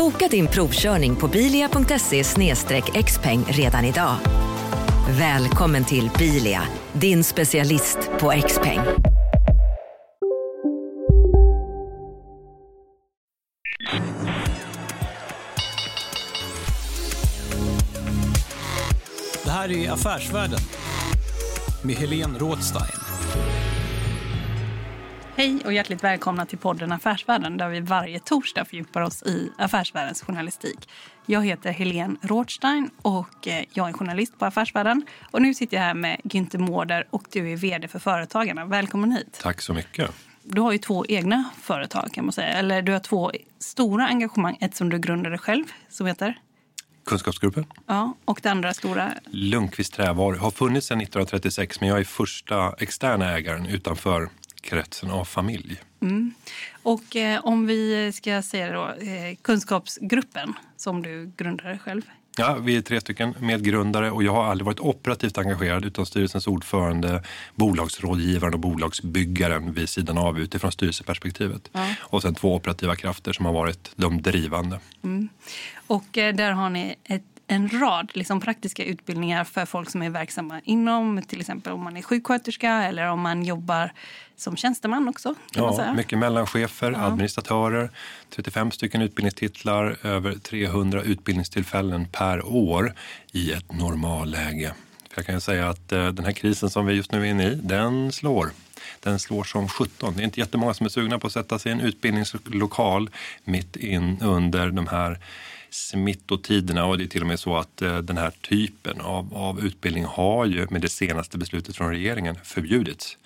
Boka din provkörning på bilia.se xpeng redan idag. Välkommen till Bilia, din specialist på X-peng. Det här är Affärsvärlden med Helene Rådstein. Hej och hjärtligt välkomna till podden Affärsvärlden där vi varje torsdag fördjupar oss i affärsvärldens journalistik. Jag heter Helene Rothstein och eh, jag är journalist på Affärsvärlden. Och nu sitter jag här med Günther Mårder och du är vd för Företagarna. Välkommen hit. Tack så mycket. Du har ju två egna företag kan man säga. Eller du har två stora engagemang. Ett som du grundade själv som heter? Kunskapsgruppen. Ja, och det andra stora? Lundqvist Trävaror. Har funnits sedan 1936 men jag är första externa ägaren utanför kretsen av familj. Mm. Och eh, om vi ska säga då, eh, Kunskapsgruppen som du grundade själv. Ja, vi är tre stycken medgrundare och jag har aldrig varit operativt engagerad utan styrelsens ordförande, bolagsrådgivaren och bolagsbyggaren vid sidan av utifrån styrelseperspektivet. Ja. Och sen två operativa krafter som har varit de drivande. Mm. Och eh, där har ni ett en rad liksom, praktiska utbildningar för folk som är verksamma inom till exempel om man är sjuksköterska eller om man jobbar som tjänsteman också. ja, mycket mellanchefer, ja. administratörer, 35 stycken utbildningstitlar, över 300 utbildningstillfällen per år i ett normalläge. jag kan säga att eh, den här krisen som vi just nu är inne i, den slår den slår som 17. Det är inte jättemånga som är sugna på att sätta sig i en utbildningslokal mitt in under de här smittotiderna och det är till och med så att eh, den här typen av, av utbildning har ju med det senaste beslutet från regeringen förbjudits.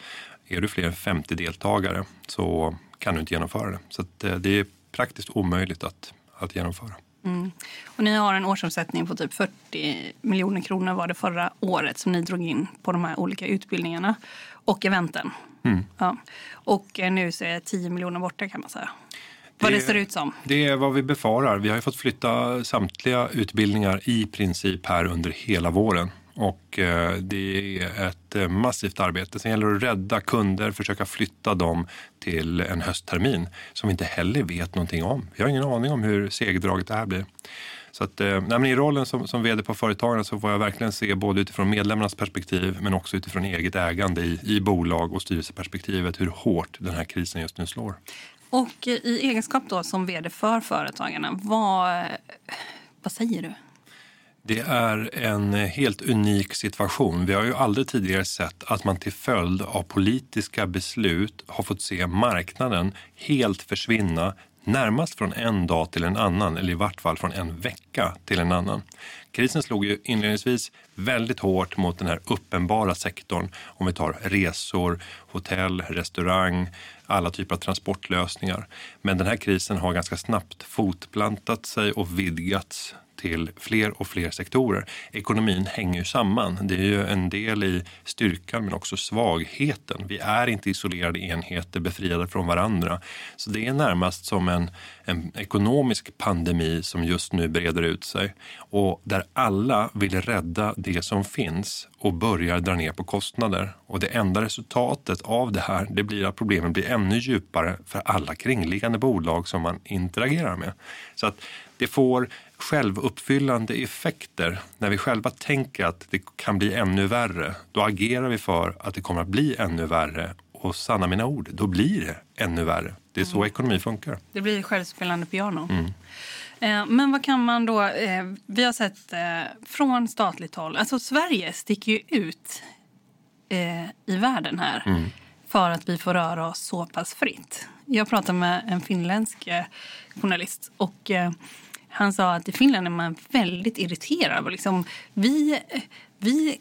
Är du fler än 50 deltagare så kan du inte genomföra det. Så eh, det är praktiskt omöjligt att, att genomföra. Mm. Och ni har en årsomsättning på typ 40 miljoner kronor var det förra året som ni drog in på de här olika utbildningarna och eventen. Mm. Ja. Och eh, nu så är 10 miljoner borta kan man säga. Vad det, det ser ut som? Det är vad vi befarar. Vi har fått flytta samtliga utbildningar i princip här under hela våren. Och eh, det är ett eh, massivt arbete. Sen gäller det att rädda kunder, försöka flytta dem till en hösttermin som vi inte heller vet någonting om. Vi har ingen aning om hur segdraget det här blir. Så att, eh, nej, I rollen som, som vd på Företagarna så får jag verkligen se både utifrån medlemmarnas perspektiv men också utifrån eget ägande i, i bolag och styrelseperspektivet hur hårt den här krisen just nu slår. Och i egenskap då som vd för Företagarna, vad, vad säger du? Det är en helt unik situation. Vi har ju aldrig tidigare sett att man till följd av politiska beslut har fått se marknaden helt försvinna närmast från en dag till en annan eller i vart fall från en vecka till en annan. Krisen slog ju inledningsvis väldigt hårt mot den här uppenbara sektorn om vi tar resor, hotell, restaurang, alla typer av transportlösningar. Men den här krisen har ganska snabbt fotplantat sig och vidgats till fler och fler sektorer. Ekonomin hänger ju samman. Det är ju en del i styrkan men också svagheten. Vi är inte isolerade enheter befriade från varandra. Så det är närmast som en, en ekonomisk pandemi som just nu breder ut sig och där alla vill rädda det som finns och börjar dra ner på kostnader. Och det enda resultatet av det här det blir att problemen blir ännu djupare för alla kringliggande bolag som man interagerar med. Så att det får självuppfyllande effekter. När vi själva tänker att det kan bli ännu värre, då agerar vi för att det kommer att bli ännu värre. Och sanna mina ord, då blir det ännu värre. Det är så mm. ekonomi funkar. Det blir självspelande piano. Mm. Eh, men vad kan man då... Eh, vi har sett eh, från statligt håll... Alltså Sverige sticker ju ut i världen här mm. för att vi får röra oss så pass fritt. Jag pratade med en finländsk journalist och han sa att i Finland är man väldigt irriterad. Liksom, vi, vi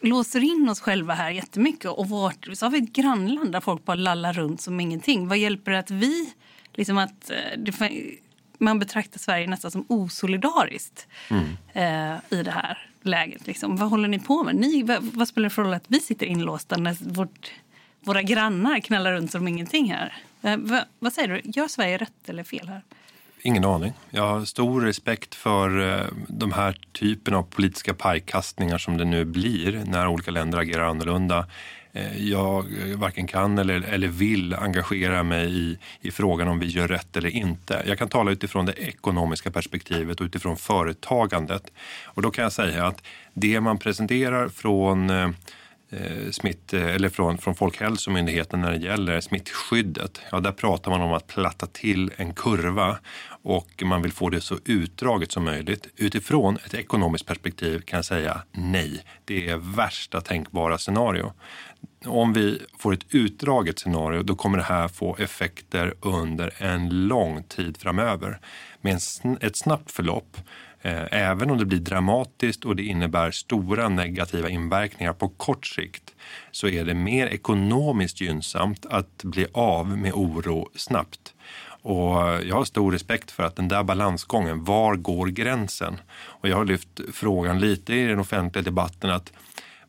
låser in oss själva här jättemycket. Och vårt, så har vi ett grannland där folk bara lallar runt som ingenting. Vad hjälper det att vi... Liksom att, eh, det, man betraktar Sverige nästan som osolidariskt mm. eh, i det här läget. Liksom. Vad håller ni på med? Ni, vad, vad spelar det för roll att vi sitter inlåsta när vårt, våra grannar knallar runt som ingenting här? Eh, vad, vad säger du? Gör Sverige rätt eller fel här? Ingen aning. Jag har stor respekt för eh, de här typen av politiska pajkastningar som det nu blir när olika länder agerar annorlunda. Eh, jag eh, varken kan eller, eller vill engagera mig i, i frågan om vi gör rätt eller inte. Jag kan tala utifrån det ekonomiska perspektivet och utifrån företagandet. Och då kan jag säga att det man presenterar från Eh, Eh, smitt, eh, eller från, från Folkhälsomyndigheten när det gäller smittskyddet. Ja, där pratar man om att platta till en kurva och man vill få det så utdraget som möjligt. Utifrån ett ekonomiskt perspektiv kan jag säga nej. Det är värsta tänkbara scenario. Om vi får ett utdraget scenario då kommer det här få effekter under en lång tid framöver. Med en, ett snabbt förlopp Eh, även om det blir dramatiskt och det innebär stora negativa inverkningar på kort sikt så är det mer ekonomiskt gynnsamt att bli av med oro snabbt. Och jag har stor respekt för att den där balansgången, var går gränsen? Och jag har lyft frågan lite i den offentliga debatten att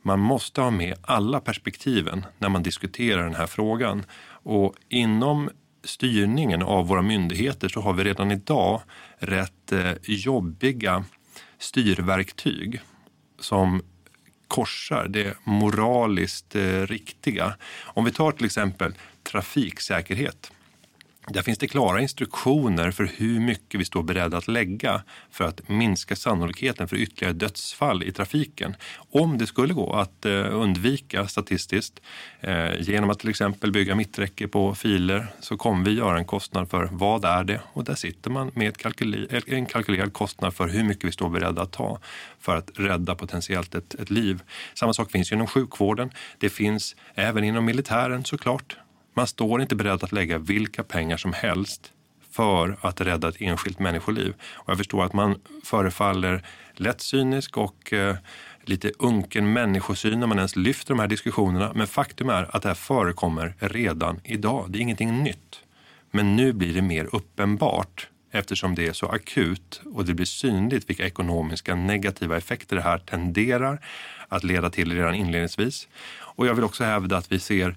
man måste ha med alla perspektiven när man diskuterar den här frågan. Och inom styrningen av våra myndigheter så har vi redan idag rätt eh, jobbiga styrverktyg som korsar det moraliskt eh, riktiga. Om vi tar till exempel trafiksäkerhet där finns det klara instruktioner för hur mycket vi står beredda att lägga för att minska sannolikheten för ytterligare dödsfall i trafiken. Om det skulle gå att eh, undvika statistiskt eh, genom att till exempel bygga mitträcke på filer så kommer vi göra en kostnad för vad är det? Och där sitter man med eh, en kalkylerad kostnad för hur mycket vi står beredda att ta för att rädda potentiellt ett, ett liv. Samma sak finns inom sjukvården. Det finns även inom militären såklart. Man står inte beredd att lägga vilka pengar som helst för att rädda ett enskilt människoliv. Och jag förstår att man förefaller lätt cynisk och eh, lite unken människosyn när man ens lyfter de här diskussionerna. Men faktum är att det här förekommer redan idag. Det är ingenting nytt. Men nu blir det mer uppenbart eftersom det är så akut och det blir synligt vilka ekonomiska negativa effekter det här tenderar att leda till redan inledningsvis. Och jag vill också hävda att vi ser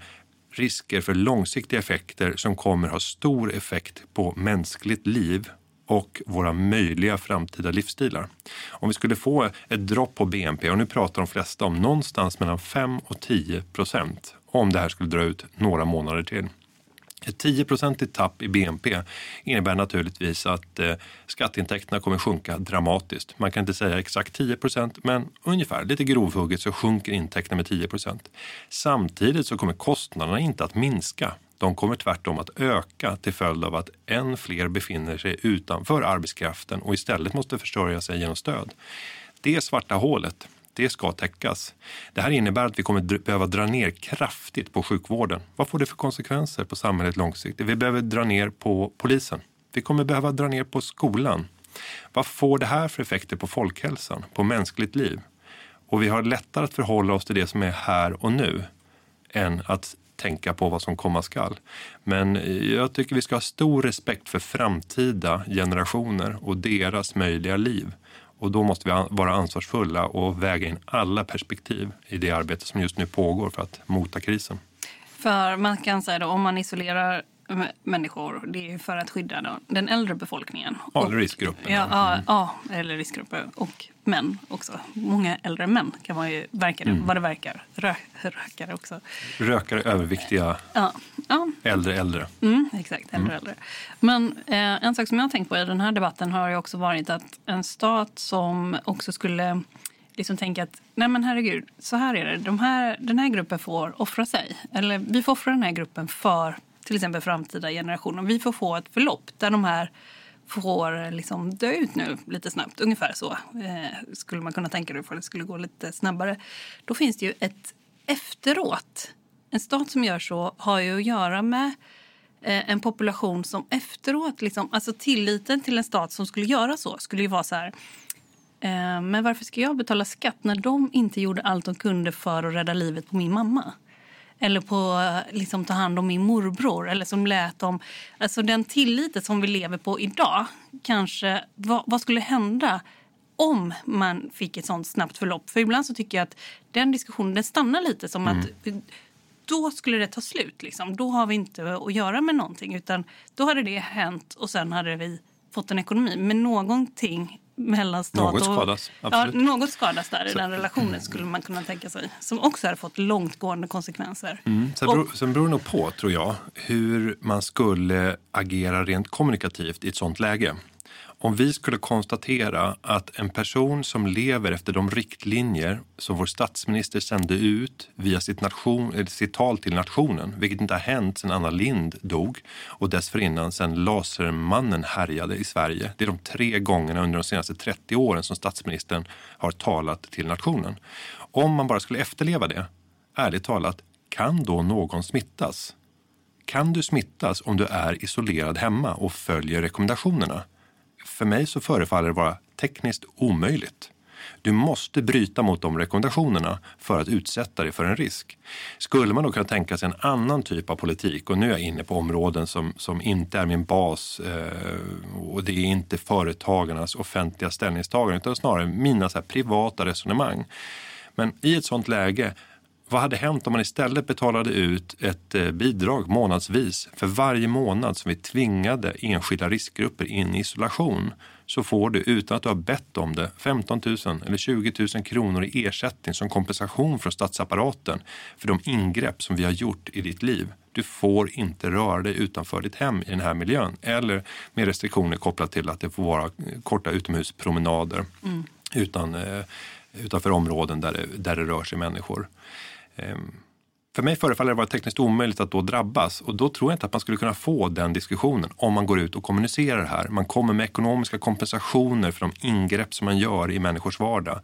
risker för långsiktiga effekter som kommer ha stor effekt på mänskligt liv och våra möjliga framtida livsstilar. Om vi skulle få ett dropp på BNP, och nu pratar de flesta om någonstans mellan 5 och 10 procent, om det här skulle dra ut några månader till. Ett 10% tapp i BNP innebär naturligtvis att eh, skatteintäkterna kommer sjunka dramatiskt. Man kan inte säga exakt 10% men ungefär lite grovhugget så sjunker intäkterna med 10% Samtidigt så kommer kostnaderna inte att minska. De kommer tvärtom att öka till följd av att än fler befinner sig utanför arbetskraften och istället måste försörja sig genom stöd. Det svarta hålet det ska täckas. Det här innebär att vi kommer behöva dra ner kraftigt på sjukvården. Vad får det för konsekvenser på samhället långsiktigt? Vi behöver dra ner på polisen. Vi kommer behöva dra ner på skolan. Vad får det här för effekter på folkhälsan, på mänskligt liv? Och vi har lättare att förhålla oss till det som är här och nu än att tänka på vad som komma skall. Men eh, jag tycker vi ska ha stor respekt för framtida generationer och deras möjliga liv. Och då måste vi vara ansvarsfulla och väga in alla perspektiv i det arbete som just nu pågår för att mota krisen. För man kan säga då, om man isolerar människor. Det är för att skydda den äldre befolkningen. Ja, eller riskgrupper. Ja, ja, ja, eller riskgrupper. Och män också. Många äldre män kan man ju, verkar mm. vad det verkar, rö, rökare också. Rökare, överviktiga, ja, ja. äldre äldre. Mm, exakt, äldre mm. äldre. Men eh, en sak som jag har tänkt på i den här debatten har ju också varit att en stat som också skulle liksom tänka att nej men herregud, så här är det. De här, den här gruppen får offra sig. Eller vi får offra den här gruppen för till exempel framtida generationer. Vi får få ett förlopp där de här får liksom dö ut nu lite snabbt. Ungefär så eh, skulle man kunna tänka det för det skulle gå lite snabbare. Då finns det ju ett efteråt. En stat som gör så har ju att göra med eh, en population som efteråt, liksom, alltså tilliten till en stat som skulle göra så skulle ju vara så här eh, men varför ska jag betala skatt när de inte gjorde allt de kunde för att rädda livet på min mamma? Eller på liksom, ta hand om min morbror. Eller som lät dem, alltså den tilliten som vi lever på idag. Kanske, vad, vad skulle hända om man fick ett sånt snabbt förlopp? För ibland så tycker jag att den diskussionen den stannar lite som mm. att då skulle det ta slut. Liksom. Då har vi inte att göra med någonting. Utan då hade det hänt och sen hade vi fått en ekonomi. Men någonting mellan stat något skadas. Ja, något skadas där i den relationen skulle man kunna tänka sig. Som också har fått långtgående konsekvenser. Mm. Sen, beror, sen beror det nog på, tror jag, hur man skulle agera rent kommunikativt i ett sånt läge. Om vi skulle konstatera att en person som lever efter de riktlinjer som vår statsminister sände ut via sitt, nation, eh, sitt tal till nationen, vilket inte har hänt sedan Anna Lind dog och dessförinnan sedan Lasermannen härjade i Sverige. Det är de tre gångerna under de senaste 30 åren som statsministern har talat till nationen. Om man bara skulle efterleva det, ärligt talat, kan då någon smittas? Kan du smittas om du är isolerad hemma och följer rekommendationerna? För mig så förefaller det vara tekniskt omöjligt. Du måste bryta mot de rekommendationerna för att utsätta dig för en risk. Skulle man då kunna tänka sig en annan typ av politik och nu är jag inne på områden som, som inte är min bas eh, och det är inte företagarnas offentliga ställningstagande utan snarare mina så privata resonemang. Men i ett sånt läge vad hade hänt om man istället betalade ut ett eh, bidrag månadsvis för varje månad som vi tvingade enskilda riskgrupper in i isolation? Så får du utan att du har bett om det 15 000 eller 20 000 kronor i ersättning som kompensation från statsapparaten för de ingrepp som vi har gjort i ditt liv. Du får inte röra dig utanför ditt hem i den här miljön eller med restriktioner kopplat till att det får vara korta utomhuspromenader mm. utan, eh, utanför områden där det, där det rör sig människor. Ehm, för mig förefaller det vara tekniskt omöjligt att då drabbas och då tror jag inte att man skulle kunna få den diskussionen om man går ut och kommunicerar det här. Man kommer med ekonomiska kompensationer för de ingrepp som man gör i människors vardag.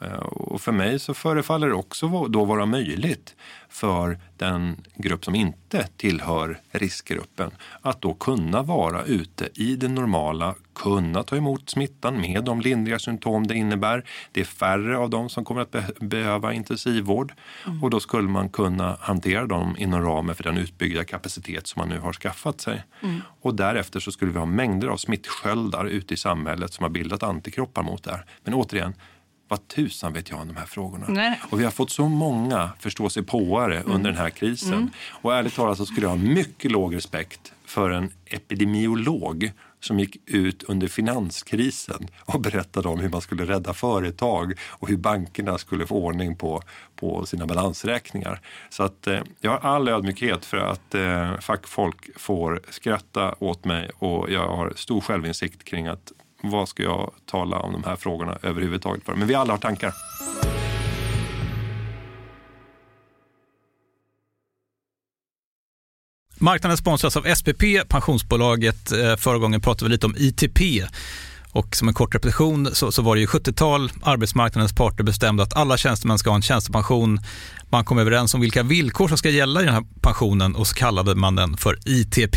Eh, och för mig så förefaller det också då vara möjligt för den grupp som inte tillhör riskgruppen att då kunna vara ute i det normala, kunna ta emot smittan med de lindriga symptom det innebär. Det är färre av dem som kommer att be behöva intensivvård mm. och då skulle man kunna hantera dem inom ramen för den utbyggda kapacitet som man nu har skaffat sig. Mm. Och därefter så skulle vi ha mängder av smittsköldar ute i samhället som har bildat antikroppar mot det här. Men återigen, vad tusan vet jag om de här frågorna? Nej. Och vi har fått så många förståsigpåare mm. under den här krisen. Mm. Och ärligt talat så skulle jag ha mycket låg respekt för en epidemiolog som gick ut under finanskrisen och berättade om hur man skulle rädda företag och hur bankerna skulle få ordning på, på sina balansräkningar. Så att eh, jag har all ödmjukhet för att eh, fackfolk får skratta åt mig och jag har stor självinsikt kring att vad ska jag tala om de här frågorna överhuvudtaget för? Men vi alla har tankar. Marknaden sponsras av SPP, pensionsbolaget. Eh, förra gången pratade vi lite om ITP. Och som en kort repetition så, så var det ju 70-tal, arbetsmarknadens parter bestämde att alla tjänstemän ska ha en tjänstepension. Man kom överens om vilka villkor som ska gälla i den här pensionen och så kallade man den för ITP.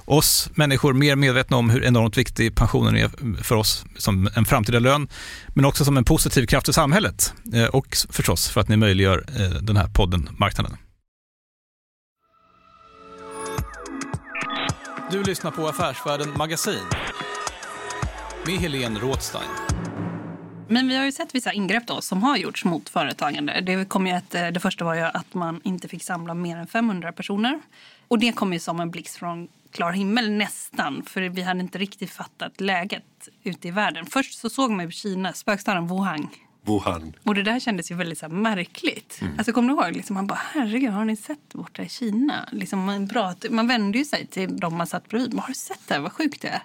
oss människor mer medvetna om hur enormt viktig pensionen är för oss som en framtida lön, men också som en positiv kraft i samhället eh, och förstås för att ni möjliggör eh, den här podden Marknaden. Du lyssnar på Affärsvärlden Magasin med Helene Rådstein. Men vi har ju sett vissa ingrepp då som har gjorts mot företagande. Det, kom ju ett, det första var ju att man inte fick samla mer än 500 personer. Och det kom ju som en blixt från klar himmel nästan. För vi hade inte riktigt fattat läget ute i världen. Först så såg man ju Kina, spökstaden Wuhan. Wuhan. Och det där kändes ju väldigt så här, märkligt. Mm. Alltså kommer du ihåg? Liksom, man bara, herregud, har ni sett borta i Kina? Liksom, man, bra, man vände ju sig till de man satt bredvid. Har du sett det här? Vad sjukt det är.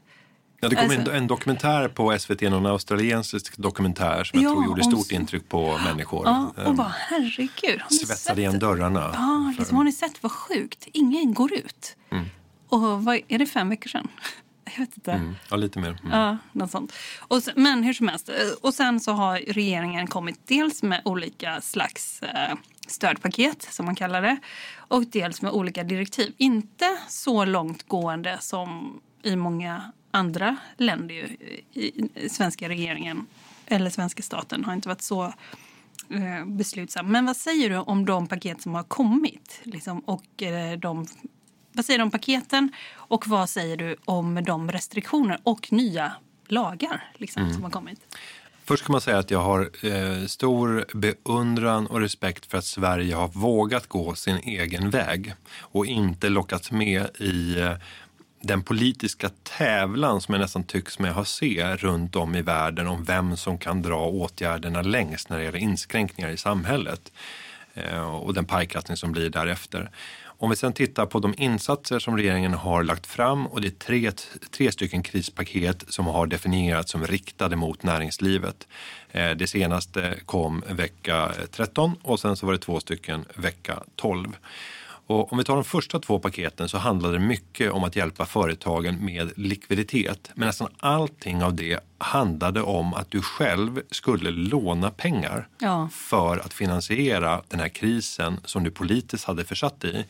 Ja, det kom alltså, en, en, dokumentär på SVT, någon australiensisk dokumentär som jag tror gjorde stort intryck på människor. Ja, och bara herregud. Svetsade igen dörrarna. Ja, liksom, har ni sett vad sjukt? Ingen går ut. Mm. Och vad, är det fem veckor sedan? Jag vet inte. Mm, ja, lite mer. Mm. Ja, något sånt. Och sen, men hur som helst. Och sen så har regeringen kommit dels med olika slags eh, stödpaket, som man kallar det, och dels med olika direktiv. Inte så långtgående som i många andra länder. Ju, i, svenska regeringen eller svenska staten har inte varit så eh, beslutsam. Men vad säger du om de paket som har kommit? Liksom, och eh, de vad säger du om paketen och vad säger du om de restriktioner och nya lagar liksom, mm. som har kommit? Först kan man säga att jag har eh, stor beundran och respekt för att Sverige har vågat gå sin egen väg och inte lockats med i eh, den politiska tävlan som jag nästan tycks mig ha se runt om i världen om vem som kan dra åtgärderna längst när det gäller inskränkningar i samhället eh, och den pajkastning som blir därefter. Om vi sen tittar på de insatser som regeringen har lagt fram och det är tre, tre stycken krispaket som har definierats som riktade mot näringslivet. Eh, det senaste kom vecka 13 och sen så var det två stycken vecka 12. Och om vi tar de första två paketen så handlade det mycket om att hjälpa företagen med likviditet. Men nästan allting av det handlade om att du själv skulle låna pengar ja. för att finansiera den här krisen som du politiskt hade försatt i.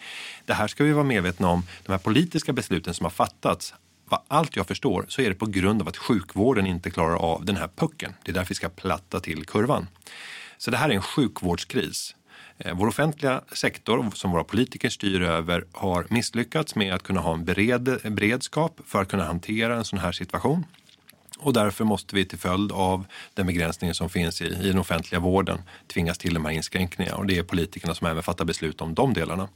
Det här ska vi vara medvetna om. De här politiska besluten som har fattats vad allt jag förstår så är det på grund av att sjukvården inte klarar av den här pucken. Det är därför vi ska platta till kurvan. Så det här är en sjukvårdskris. Eh, vår offentliga sektor som våra politiker styr över har misslyckats med att kunna ha en bered, beredskap för att kunna hantera en sån här situation. Och därför måste vi till följd av den begränsning som finns i, i den offentliga vården tvingas till de här inskränkningarna. Och det är politikerna som även fattar beslut om de delarna.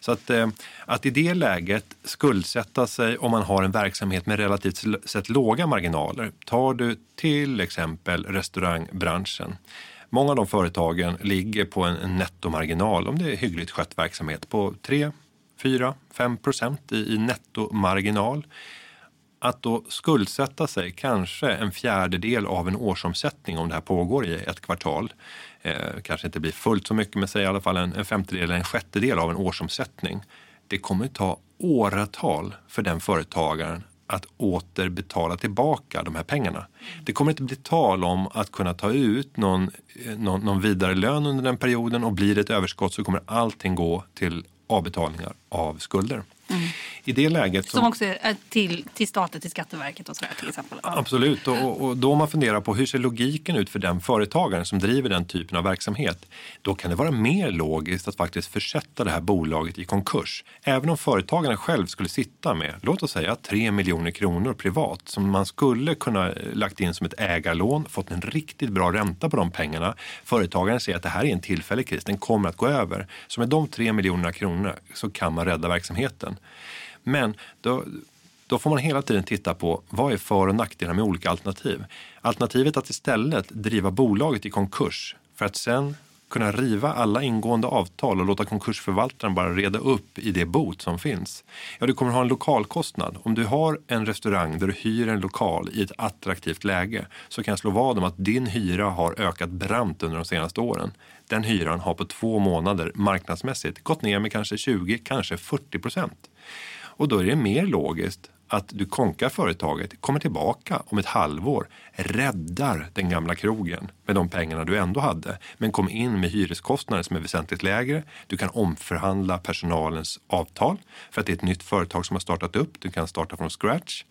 Så att, eh, att i det läget skuldsätta sig om man har en verksamhet med relativt sett låga marginaler. Tar du till exempel restaurangbranschen Många av de företagen ligger på en nettomarginal, om det är hyggligt skött verksamhet, på 3, 4, 5 procent i, i nettomarginal. Att då skuldsätta sig kanske en fjärdedel av en årsomsättning om det här pågår i ett kvartal, eh, kanske inte blir fullt så mycket, men säg i alla fall en, en femtedel eller en sjättedel av en årsomsättning. Det kommer ta åratal för den företagaren att återbetala tillbaka de här pengarna. Det kommer inte bli tal om att kunna ta ut någon, eh, någon, någon vidare lön under den perioden och blir det ett överskott så kommer allting gå till avbetalningar av skulder. Mm. I det läget... Som, som också är till, till staten, till Skatteverket och sådär till exempel? Ja. Absolut, och, och då man funderar på hur ser logiken ut för den företagaren som driver den typen av verksamhet? Då kan det vara mer logiskt att faktiskt försätta det här bolaget i konkurs. Även om företagaren själv skulle sitta med, låt oss säga 3 miljoner kronor privat som man skulle kunna lagt in som ett ägarlån, fått en riktigt bra ränta på de pengarna. Företagaren säger att det här är en tillfällig kris, den kommer att gå över. Så med de 3 miljonerna kronor så kan man rädda verksamheten. Men då, då får man hela tiden titta på vad är för och nackdelar med olika alternativ. Alternativet att istället driva bolaget i konkurs för att sen kunna riva alla ingående avtal och låta konkursförvaltaren bara reda upp i det bot som finns. Ja, du kommer ha en lokalkostnad. Om du har en restaurang där du hyr en lokal i ett attraktivt läge så kan jag slå vad om att din hyra har ökat brant under de senaste åren. Den hyran har på två månader marknadsmässigt gått ner med kanske 20, kanske 40 procent. Och då är det mer logiskt att du konkar företaget, kommer tillbaka om ett halvår, räddar den gamla krogen med de pengarna du ändå hade, men kom in med hyreskostnader som är väsentligt lägre. Du kan omförhandla personalens avtal för att det är ett nytt företag som har startat upp. Du kan starta från scratch.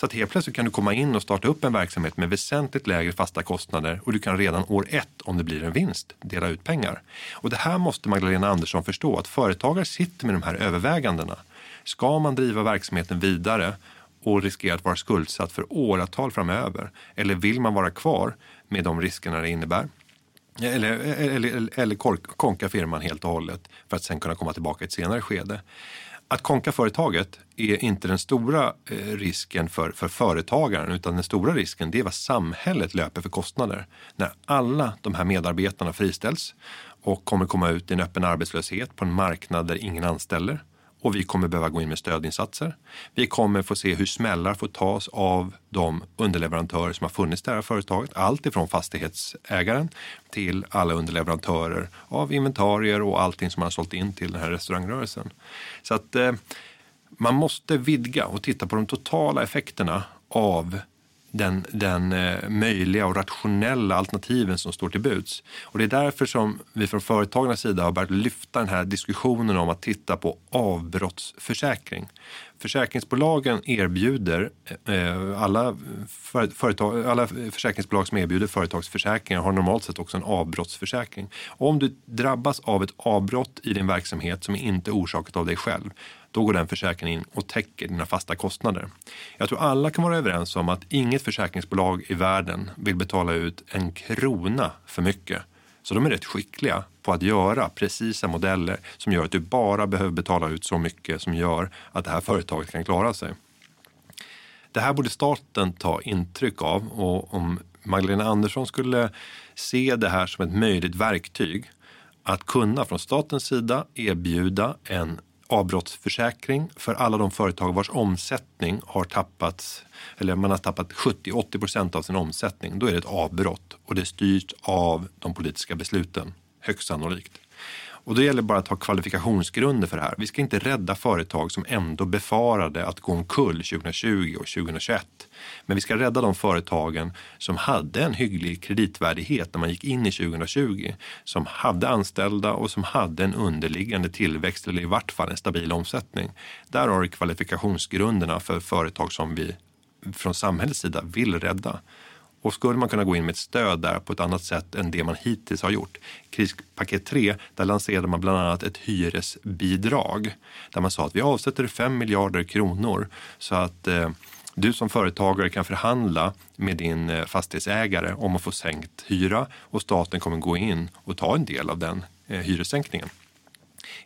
Så att helt plötsligt kan du komma in och starta upp en verksamhet med väsentligt lägre fasta kostnader och du kan redan år ett, om det blir en vinst, dela ut pengar. Och det här måste Magdalena Andersson förstå, att företagare sitter med de här övervägandena. Ska man driva verksamheten vidare och riskera att vara skuldsatt för åratal framöver? Eller vill man vara kvar med de riskerna det innebär? Eller, eller, eller konka firman helt och hållet för att sen kunna komma tillbaka i ett senare skede. Att konka företaget är inte den stora eh, risken för, för företagaren utan den stora risken det är vad samhället löper för kostnader. När alla de här medarbetarna friställs och kommer komma ut i en öppen arbetslöshet på en marknad där ingen anställer och vi kommer behöva gå in med stödinsatser. Vi kommer få se hur smällar får tas av de underleverantörer som har funnits i det här företaget. Allt ifrån fastighetsägaren till alla underleverantörer av inventarier och allting som man har sålt in till den här restaurangrörelsen. Så att eh, man måste vidga och titta på de totala effekterna av den, den eh, möjliga och rationella alternativen som står till buds. Och det är därför som vi från företagarnas sida har börjat lyfta den här diskussionen om att titta på avbrottsförsäkring. Försäkringsbolagen erbjuder, eh, eh alla, företag, alla försäkringsbolag som erbjuder företagsförsäkringar har normalt sett också en avbrottsförsäkring. Om du drabbas av ett avbrott i din verksamhet som inte är orsakat av dig själv, då går den försäkringen in och täcker dina fasta kostnader. Jag tror alla kan vara överens om att inget försäkringsbolag i världen vill betala ut en krona för mycket. Så de är rätt skickliga på att göra precisa modeller som gör att du bara behöver betala ut så mycket som gör att det här företaget kan klara sig. Det här borde staten ta intryck av och om Magdalena Andersson skulle se det här som ett möjligt verktyg att kunna från statens sida erbjuda en avbrottsförsäkring för alla de företag vars omsättning har tappats eller man har tappat 70-80 procent av sin omsättning. Då är det ett avbrott och det styrs av de politiska besluten, högst sannolikt. Och då gäller det bara att ha kvalifikationsgrunder för det här. Vi ska inte rädda företag som ändå befarade att gå omkull 2020 och 2021. Men vi ska rädda de företagen som hade en hygglig kreditvärdighet när man gick in i 2020. Som hade anställda och som hade en underliggande tillväxt eller i vart fall en stabil omsättning. Där har du kvalifikationsgrunderna för företag som vi från samhällets sida vill rädda. Och skulle man kunna gå in med ett stöd där på ett annat sätt än det man hittills har gjort. Krispaket 3, där lanserade man bland annat ett hyresbidrag. Där man sa att vi avsätter 5 miljarder kronor så att eh, du som företagare kan förhandla med din eh, fastighetsägare om att få sänkt hyra och staten kommer gå in och ta en del av den eh, hyressänkningen.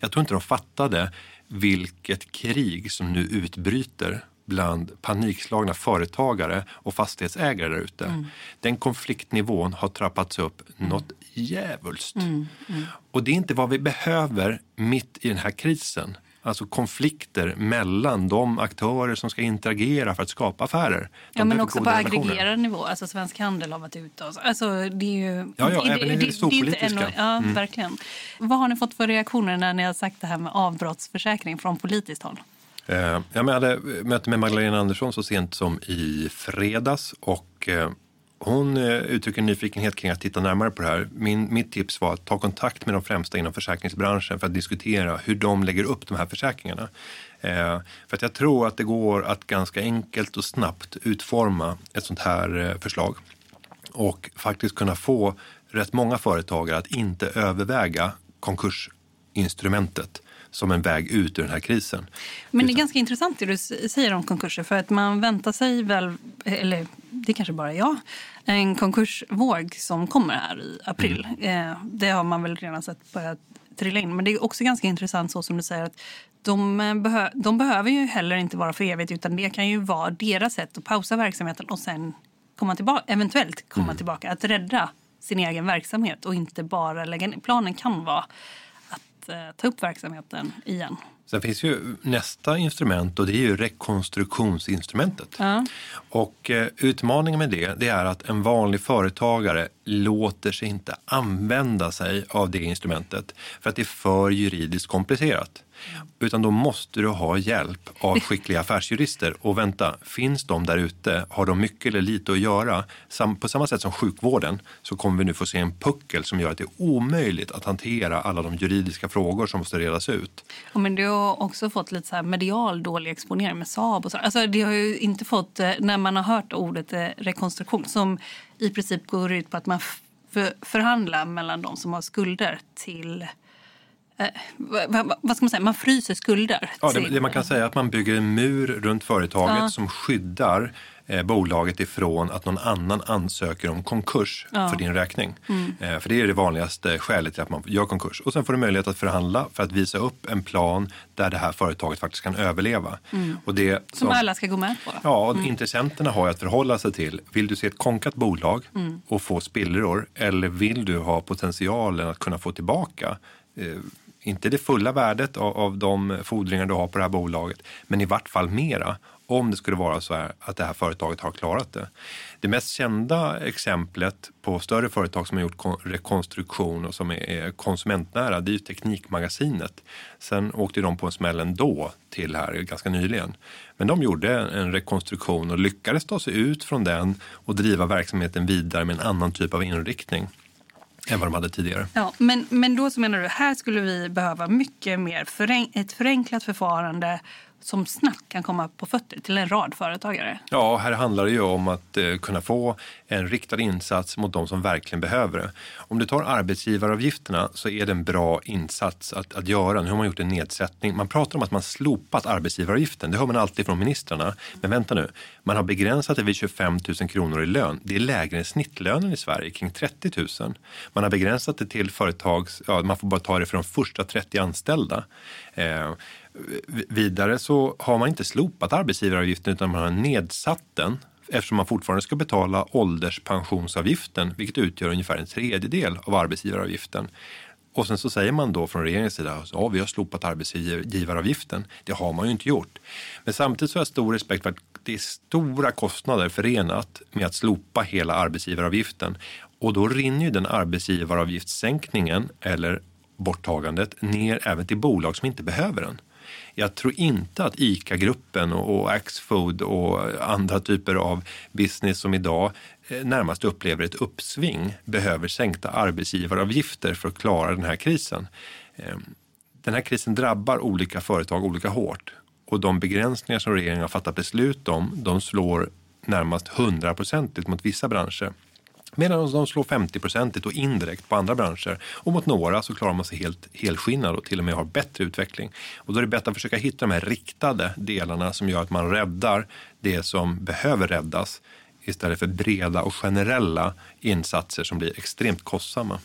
Jag tror inte de fattade vilket krig som nu utbryter bland panikslagna företagare och fastighetsägare där ute. Mm. Den konfliktnivån har trappats upp mm. något djävulskt. Mm. Mm. Och det är inte vad vi behöver mitt i den här krisen. Alltså konflikter mellan de aktörer som ska interagera för att skapa affärer. De ja, men också på aggregerad nivå. Alltså Svensk Handel har varit ute. Och så. Alltså, det är ju... Ja, ja det, även i det, det storpolitiska. ja, mm. verkligen. Vad har ni fått för reaktioner när ni har sagt det här med avbrottsförsäkring från politiskt håll? Eh, jag hade möte med Magdalena Andersson så sent som i fredags och eh, hon eh, uttrycker nyfikenhet kring att titta närmare på det här. Min, mitt tips var att ta kontakt med de främsta inom försäkringsbranschen för att diskutera hur de lägger upp de här försäkringarna. för att jag tror att det går att ganska enkelt och snabbt utforma ett sånt här förslag och faktiskt kunna få rätt många företagare att inte överväga konkursinstrumentet som en väg ut ur den här krisen. Men det är ganska intressant det du säger om konkurser. För att man väntar sig väl, eller det är kanske bara jag, en konkursvåg som kommer här i april. Mm. Eh, det har man väl redan sett börja trilla in. Men det är också ganska intressant så som du säger att de, eh, behö de behöver ju heller inte vara för evigt utan det kan ju vara deras sätt att pausa verksamheten och sen komma tillbaka, eventuellt komma mm. tillbaka. Att rädda sin egen verksamhet och inte bara lägga ner. Planen kan vara att eh, ta upp verksamheten igen. Sen finns ju nästa instrument och det är ju rekonstruktionsinstrumentet. Ja. Och eh, utmaningen med det, det är att en vanlig företagare låter sig inte använda sig av det instrumentet för att det är för juridiskt komplicerat. Utan då måste du ha hjälp av skickliga affärsjurister. Och vänta, finns de där ute? Har de mycket eller lite att göra? På samma sätt som sjukvården så kommer vi nu få se en puckel som gör att det är omöjligt att hantera alla de juridiska frågor som måste redas ut. Ja, men det har också fått lite så medial dålig exponering med Saab och så. Alltså det har ju inte fått, eh, när man har hört ordet eh, rekonstruktion som i princip går ut på att man förhandlar mellan de som har skulder till eh, vad, vad, ska man säga, man fryser skulder. Ja, det, det man kan säga att man bygger en mur runt företaget Ja. som skyddar eh, bolaget ifrån att någon annan ansöker om konkurs Ja. för din räkning. Mm. Eh, för det är det vanligaste skälet till att man gör konkurs. Och sen får du möjlighet att förhandla för att visa upp en plan där det här företaget faktiskt kan överleva. Mm. Och det Som alla ska gå med på. Ja, och Mm. intressenterna har att förhålla sig till. Vill du se ett konkat bolag Mm. och få spillror eller vill du ha potentialen att kunna få tillbaka eh, inte det fulla värdet av, av de fordringar du har på det här bolaget, men i vart fall mera om det skulle vara så här att det här företaget har klarat det. Det mest kända exemplet på större företag som har gjort rekonstruktion och som är- konsumentnära, det är ju Teknikmagasinet. Sen åkte de på en smäll ändå till här ganska nyligen. Men de gjorde en rekonstruktion och lyckades ta sig ut från den och driva verksamheten vidare med en annan typ av inriktning än vad de hade tidigare. Ja, men, men då så menar du, här skulle vi behöva mycket mer förenk ett förenklat förfarande som snabbt kan komma på fötter till en rad företagare. Ja, här handlar det ju om att eh, kunna få en riktad insats mot de som verkligen behöver det. Om du tar arbetsgivaravgifterna så är det en bra insats att, att göra. Nu har man gjort en nedsättning. Man pratar om att man slopat arbetsgivaravgiften. Det hör man alltid från ministrarna. Men vänta nu, man har begränsat det vid 25 000 kronor i lön. Det är lägre än snittlönen i Sverige, kring 30 000. Man har begränsat det till företags, ja, man får bara ta det för de första 30 anställda. Eh, vidare så har man inte slopat arbetsgivaravgiften utan man har nedsatt den eftersom man fortfarande ska betala ålderspensionsavgiften vilket utgör ungefär en tredjedel av arbetsgivaravgiften. Och sen så säger man då från regeringens sida att ja, vi har slopat arbetsgivaravgiften. Det har man ju inte gjort. Men samtidigt så har jag stor respekt för att det är stora kostnader förenat med att slopa hela arbetsgivaravgiften. Och då rinner ju den arbetsgivaravgiftssänkningen eller borttagandet ner även till bolag som inte behöver den. Jag tror inte att ICA-gruppen och och Axfood och andra typer av business som idag eh, närmast upplever ett uppsving behöver sänkta arbetsgivaravgifter för att klara den här krisen. Ehm, den här krisen drabbar olika företag olika hårt och de begränsningar som regeringen har fattat beslut om de slår närmast hundraprocentigt mot vissa branscher. Medan de slår 50-procentigt och indirekt på andra branscher. Och mot några så klarar man sig helt helskinnad och till och med har bättre utveckling. Och då är det bättre att försöka hitta de här riktade delarna som gör att man räddar det som behöver räddas istället för breda och generella insatser som blir extremt kostsamma.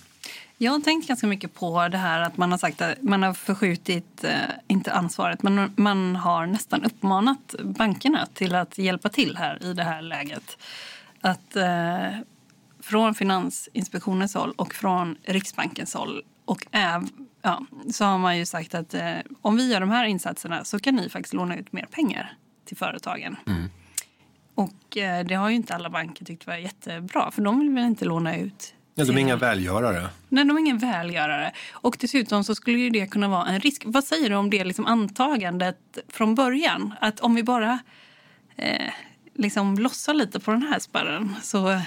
Jag har tänkt ganska mycket på det här att man har sagt att man har förskjutit, eh, inte ansvaret, men man har nästan uppmanat bankerna till att hjälpa till här i det här läget. Att eh, från Finansinspektionens håll och från Riksbankens håll och äv, ja, så har man ju sagt att eh, om vi gör de här insatserna så kan ni faktiskt låna ut mer pengar till företagen. Och eh, det har ju inte alla banker tyckt var jättebra för de vill väl inte låna ut Ja, de är inga välgörare. Nej, de är ingen välgörare. Och dessutom så skulle ju det kunna vara en risk. Vad säger du om det liksom antagandet från början? Att om vi bara eh, liksom lossar lite på den här spärren så,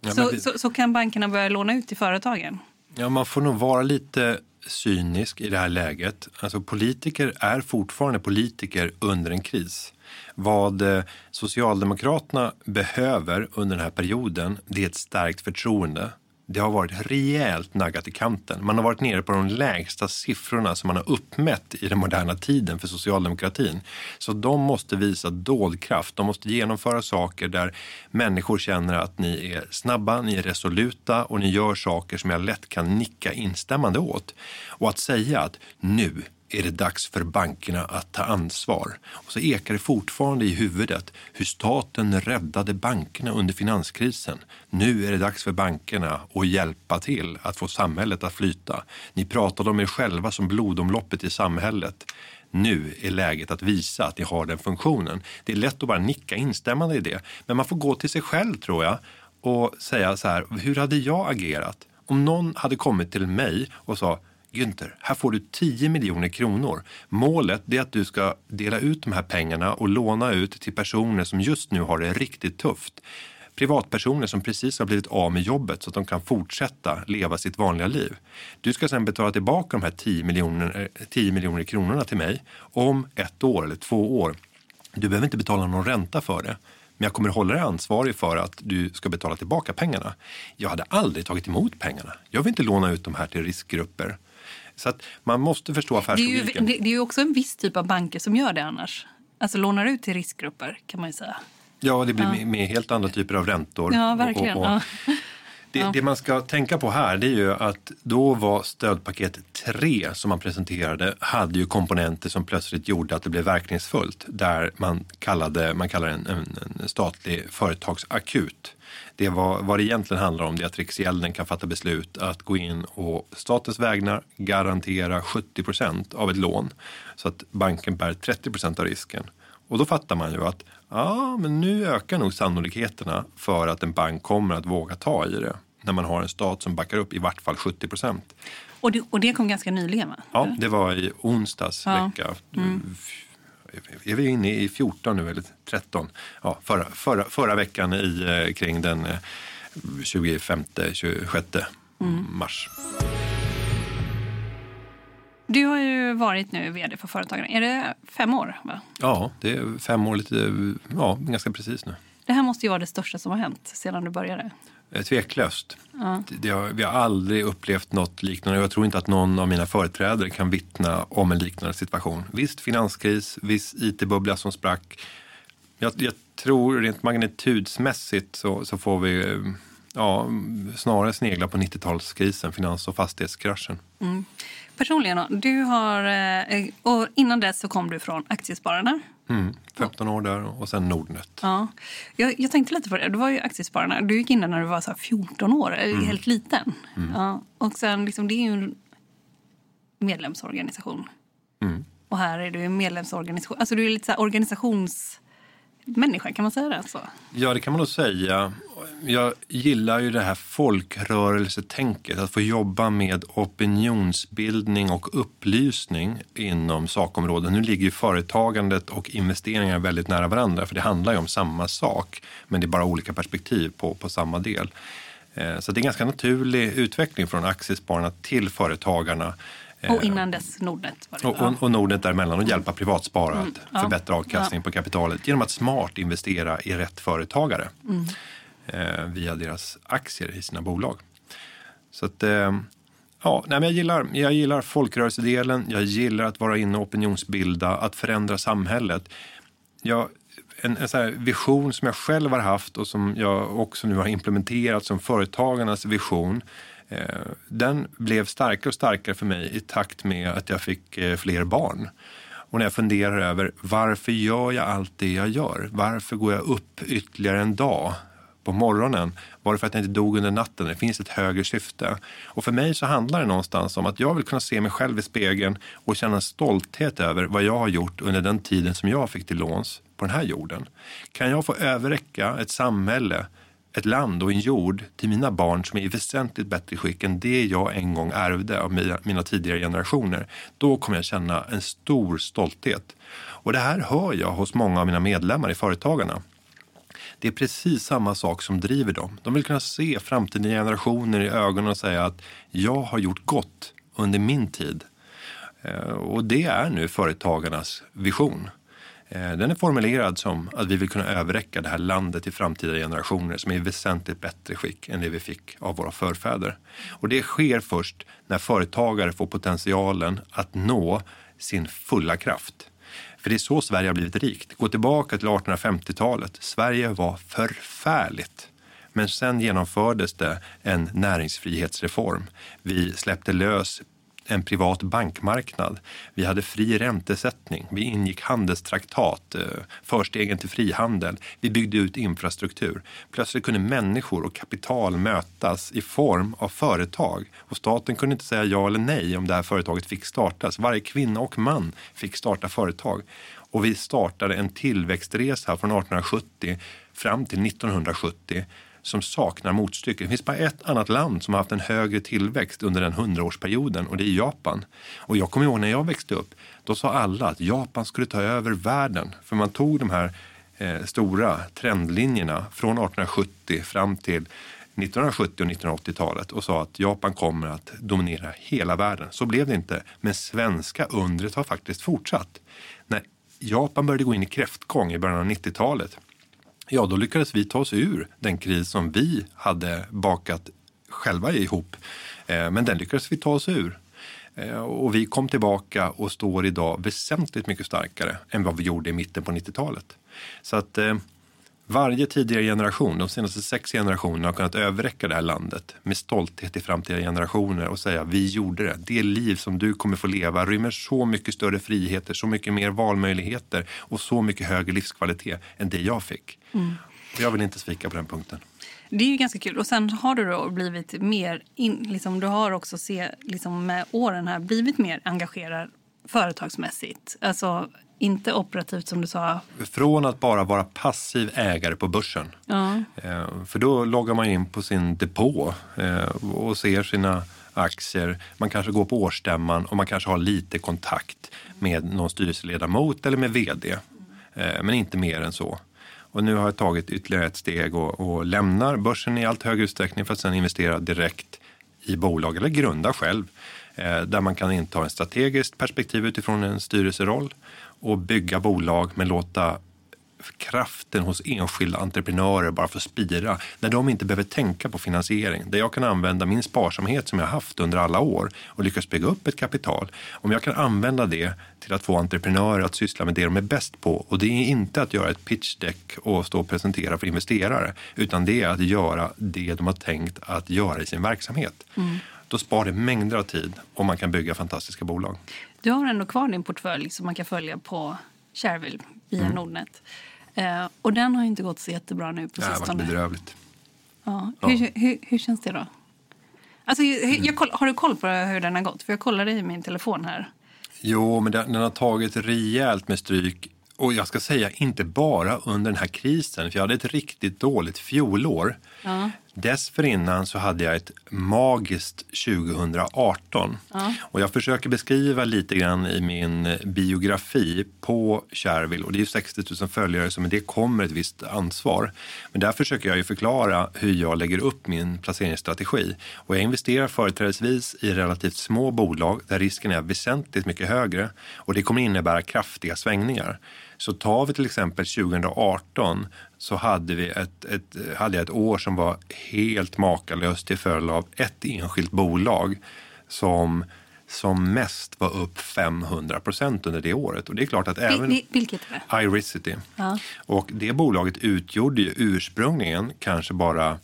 Ja, så, vi- så, så kan bankerna börja låna ut till företagen. Ja, man får nog vara lite cynisk i det här läget. Alltså, politiker är fortfarande politiker under en kris. Vad eh, Socialdemokraterna behöver under den här perioden det är ett starkt förtroende. Det har varit rejält naggat i kanten. Man har varit nere på de lägsta siffrorna som man har uppmätt i den moderna tiden för socialdemokratin. Så de måste visa dådkraft. De måste genomföra saker där människor känner att ni är snabba, ni är resoluta och ni gör saker som jag lätt kan nicka instämmande åt. Och att säga att nu, är det dags för bankerna att ta ansvar. Och så ekar det fortfarande i huvudet hur staten räddade bankerna under finanskrisen. Nu är det dags för bankerna att hjälpa till att få samhället att flyta. Ni pratade om er själva som blodomloppet i samhället. Nu är läget att visa att ni har den funktionen. Det är lätt att bara nicka instämmande i det. Men man får gå till sig själv tror jag och säga så här, hur hade jag agerat? Om någon hade kommit till mig och sa Günther, här får du 10 miljoner kronor. Målet är att du ska dela ut de här pengarna och låna ut till personer som just nu har det riktigt tufft. Privatpersoner som precis har blivit av med jobbet så att de kan fortsätta leva sitt vanliga liv. Du ska sen betala tillbaka de här 10 miljoner, eh, 10 miljoner kronorna till mig om ett år eller två år. Du behöver inte betala någon ränta för det. Men jag kommer hålla dig ansvarig för att du ska betala tillbaka pengarna. Jag hade aldrig tagit emot pengarna. Jag vill inte låna ut de här till riskgrupper. Så att man måste förstå affärslogiken. Det är, ju, det är ju också en viss typ av banker som gör det annars. Alltså lånar ut till riskgrupper kan man ju säga. Ja, det blir ja. med helt andra typer av räntor. Ja, verkligen. Och, och, ja. Det, ja. det, man ska tänka på här det är ju att då var stödpaket 3 som man presenterade hade ju komponenter som plötsligt gjorde att det blev verkningsfullt. Där man kallade man kallar en, en, en statlig företagsakut. Det var, vad det egentligen handlar om det är att Riksgälden kan fatta beslut att gå in och statens vägnar garantera 70 procent av ett lån så att banken bär 30 procent av risken. Och då fattar man ju att ja, men nu ökar nog sannolikheterna för att en bank kommer att våga ta i det när man har en stat som backar upp i vart fall 70 procent. Och det, och det kom ganska nyligen? Va? Ja, det var i onsdags ja. vecka. Mm. Är vi inne i 14 nu eller 13? Ja, förra, förra, förra veckan i, eh, kring den 25-26 eh, mm. mars. Du har ju varit nu vd för Företagarna. Är det fem år? Va? Ja, det är fem år, lite, ja, ganska precis nu. Det här måste ju vara det största som har hänt sedan du började. Eh, tveklöst. Ja. Det har, vi har aldrig upplevt något liknande. Jag tror inte att någon av mina företrädare kan vittna om en liknande situation. Visst finanskris, viss it-bubbla som sprack. Jag, jag, tror rent magnitudsmässigt så, så får vi ja, snarare snegla på 90-talskrisen, finans och fastighetskraschen. Mm. Personligen, du har, eh, och innan dess så kom du från Aktiespararna. Mm, 15 år där och sen Nordnet. Ja. Jag, jag tänkte lite på det. Du var ju Aktiespararna. Du gick in där när du var så 14 år, mm. helt liten. Mm. Ja. Och sen, liksom, det är ju en medlemsorganisation. Mm. Och här är du en medlemsorganisation. Alltså du är lite så organisations människa, kan man säga det? Så? Ja, det kan man nog säga. Jag gillar ju det här folkrörelsetänket, att få jobba med opinionsbildning och upplysning inom sakområden. Nu ligger ju företagandet och investeringar väldigt nära varandra, för det handlar ju om samma sak, men det är bara olika perspektiv på, på samma del. Eh, så det är en ganska naturlig utveckling från aktiespararna till företagarna och eh, innan dess Nordnet? Var det, och, och, och Nordnet däremellan och hjälpa privatsparare mm. att förbättra avkastningen på kapitalet genom att smart investera i rätt företagare mm. eh, via deras aktier i sina bolag. Så att, eh, ja, nej, jag, gillar, jag gillar folkrörelsedelen, jag gillar att vara inne och opinionsbilda, att förändra samhället. Jag, en, en vision som jag själv har haft och som jag också nu har implementerat som företagarnas vision Eh, den blev starkare och starkare för mig i takt med att jag fick eh, fler barn. Och när jag funderar över varför gör jag allt det jag gör? Varför går jag upp ytterligare en dag på morgonen? Var det för att jag inte dog under natten? Det finns ett högre syfte. Och för mig så handlar det någonstans om att jag vill kunna se mig själv i spegeln och känna stolthet över vad jag har gjort under den tiden som jag fick till låns på den här jorden. Kan jag få överräcka ett samhälle ett land och en jord till mina barn som är i väsentligt bättre skick än det jag en gång ärvde av mina tidigare generationer, då kommer jag känna en stor stolthet. Och det här hör jag hos många av mina medlemmar i Företagarna. Det är precis samma sak som driver dem. De vill kunna se framtida generationer i ögonen och säga att jag har gjort gott under min tid. Eh, och det är nu företagarnas vision. Eh, den är formulerad som att vi vill kunna överräcka det här landet till framtida generationer som är i väsentligt bättre skick än det vi fick av våra förfäder. Och det sker först när företagare får potentialen att nå sin fulla kraft. För det är så Sverige har blivit rikt. Gå tillbaka till 1850-talet. Sverige var förfärligt. Men sen genomfördes det en näringsfrihetsreform. Vi släppte lös en privat bankmarknad. Vi hade fri räntesättning. Vi ingick handelstraktat, eh, förstegen till frihandel. Vi byggde ut infrastruktur. Plötsligt kunde människor och kapital mötas i form av företag. Och staten kunde inte säga ja eller nej om det här företaget fick startas. Varje kvinna och man fick starta företag. Och vi startade en tillväxtresa från 1870 fram till 1970 som saknar motstycke. Det finns bara ett annat land som har haft en högre tillväxt under den hundraårsperioden och det är Japan. Och jag kommer ihåg när jag växte upp, då sa alla att Japan skulle ta över världen. För man tog de här eh, stora trendlinjerna från 1870 fram till 1970 och 1980-talet och sa att Japan kommer att dominera hela världen. Så blev det inte, men svenska undret har faktiskt fortsatt. När Japan började gå in i kräftgång i början av 90-talet ja då lyckades vi ta oss ur den kris som vi hade bakat själva ihop. Eh, men den lyckades vi ta oss ur. Eh, och vi kom tillbaka och står idag väsentligt mycket starkare än vad vi gjorde i mitten på 90-talet. Så att eh, varje tidigare generation, de senaste sex generationerna, har kunnat överräcka det här landet med stolthet till framtida generationer och säga vi gjorde det. Det liv som du kommer få leva rymmer så mycket större friheter, så mycket mer valmöjligheter och så mycket högre livskvalitet än det jag fick. Mm. Jag vill inte svika på den punkten. Det är ju ganska kul. Och sen har du då blivit mer, in, liksom, du har också se, liksom, med åren här blivit mer engagerad företagsmässigt. Alltså inte operativt som du sa. Från att bara vara passiv ägare på börsen. Ja. Eh, för då loggar man in på sin depå eh, och ser sina aktier. Man kanske går på årsstämman och man kanske har lite kontakt med någon styrelseledamot eller med vd. Eh, men inte mer än så. Och nu har jag tagit ytterligare ett steg och, och lämnar börsen i allt högre utsträckning för att sedan investera direkt i bolag eller grunda själv där man kan inta en strategiskt perspektiv utifrån en styrelseroll och bygga bolag men låta kraften hos enskilda entreprenörer bara få spira när de inte behöver tänka på finansiering. Där jag kan använda min sparsamhet som jag haft under alla år och lyckas bygga upp ett kapital. Om jag kan använda det till att få entreprenörer att syssla med det de är bäst på och det är inte att göra ett pitchdeck och stå och presentera för investerare utan det är att göra det de har tänkt att göra i sin verksamhet. Mm. Då sparar det mängder av tid och man kan bygga fantastiska bolag. Du har ändå kvar din portfölj som man kan följa på Shareville via mm. Nordnet. Eh, och den har inte gått så jättebra nu på sistone. Det har varit bedrövligt. Ja. ja. Hur, hur, hur, känns det då? Alltså, mm. jag, har du koll på hur den har gått? För jag kollade i min telefon här. Jo, men den, den har tagit rejält med stryk. Och jag ska säga inte bara under den här krisen, för jag hade ett riktigt dåligt fjolår. Ja. Dessförinnan så hade jag ett magiskt 2018. Ja. Och jag försöker beskriva lite grann i min biografi på Shareville. Och det är ju 60 000 följare så med det kommer ett visst ansvar. Men där försöker jag ju förklara hur jag lägger upp min placeringsstrategi. Och jag investerar företrädesvis i relativt små bolag där risken är väsentligt mycket högre. Och det kommer innebära kraftiga svängningar. Så tar vi till exempel 2018 så hade, vi ett, ett, hade jag ett år som var helt makalöst till följd av ett enskilt bolag som som mest var upp 500 procent under det året. Och det är klart att även... Vil, vilket är det? Iricity. Ja. Och det bolaget utgjorde ju ursprungligen kanske bara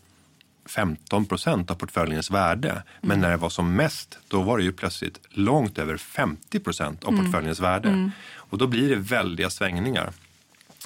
15 procent av portföljens värde. Mm. Men när det var som mest, då var det ju plötsligt långt över 50 procent av mm. portföljens mm. värde. Mm. Och då blir det väldiga svängningar.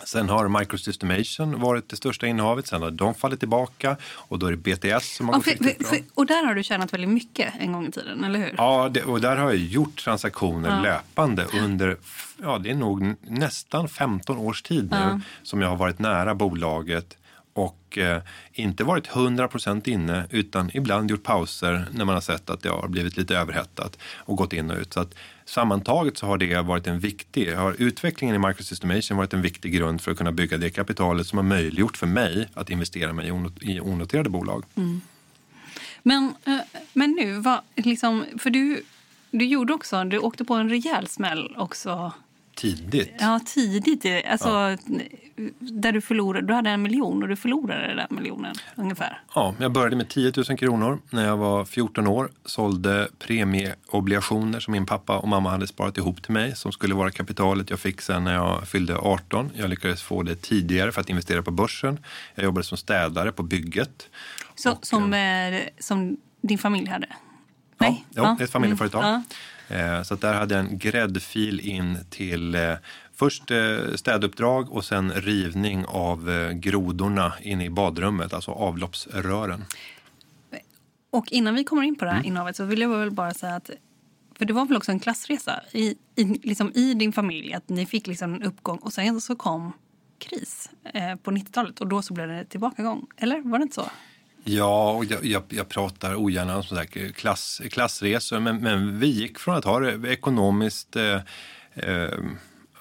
Sen har Microsystemation varit det största innehavet. Sen har de fallit tillbaka och då är det BTS som har gått riktigt bra. och där har du tjänat väldigt mycket en gång i tiden, eller hur? Ja, det, och där har jag gjort transaktioner ja. löpande under, ja det är nog nästan 15 års tid nu ja. som jag har varit nära bolaget och eh, inte varit 100% inne utan ibland gjort pauser när man har sett att det har blivit lite överhettat och gått in och ut. Så att sammantaget så har det varit en viktig, har utvecklingen i Microsystemation varit en viktig grund för att kunna bygga det kapitalet som har möjliggjort för mig att investera mig i onoterade bolag. Mm. Men, eh, men nu, vad, liksom, för du, du gjorde också, du åkte på en rejäl smäll också Tidigt? Ja, tidigt. Alltså, ja. Där du, förlorade, du hade en miljon och du förlorade den miljonen ungefär. Ja, jag började med 10 000 kronor när jag var 14 år. Sålde premieobligationer som min pappa och mamma hade sparat ihop till mig som skulle vara kapitalet jag fick sen när jag fyllde 18. Jag lyckades få det tidigare för att investera på börsen. Jag jobbade som städare på bygget. Så, och, som, eh, som din familj hade? Nej. Ja, Ja. det är ett familjeföretag. Mm. Eh, Så att där hade jag en gräddfil in till eh, först eh, städuppdrag och sen rivning av eh, grodorna inne i badrummet, alltså avloppsrören. Och innan vi kommer in på det Mm. här innehavet så vill jag väl bara säga att för det var väl också en klassresa i, i, liksom i din familj. Att ni fick liksom en uppgång och sen så kom kris eh, på 90-talet och då så blev det tillbakagång. Eller var det inte så? Ja, och jag, jag, jag pratar ogärna om sådär klass, klassresor, men, men vi gick från att ha det ekonomiskt eh, eh,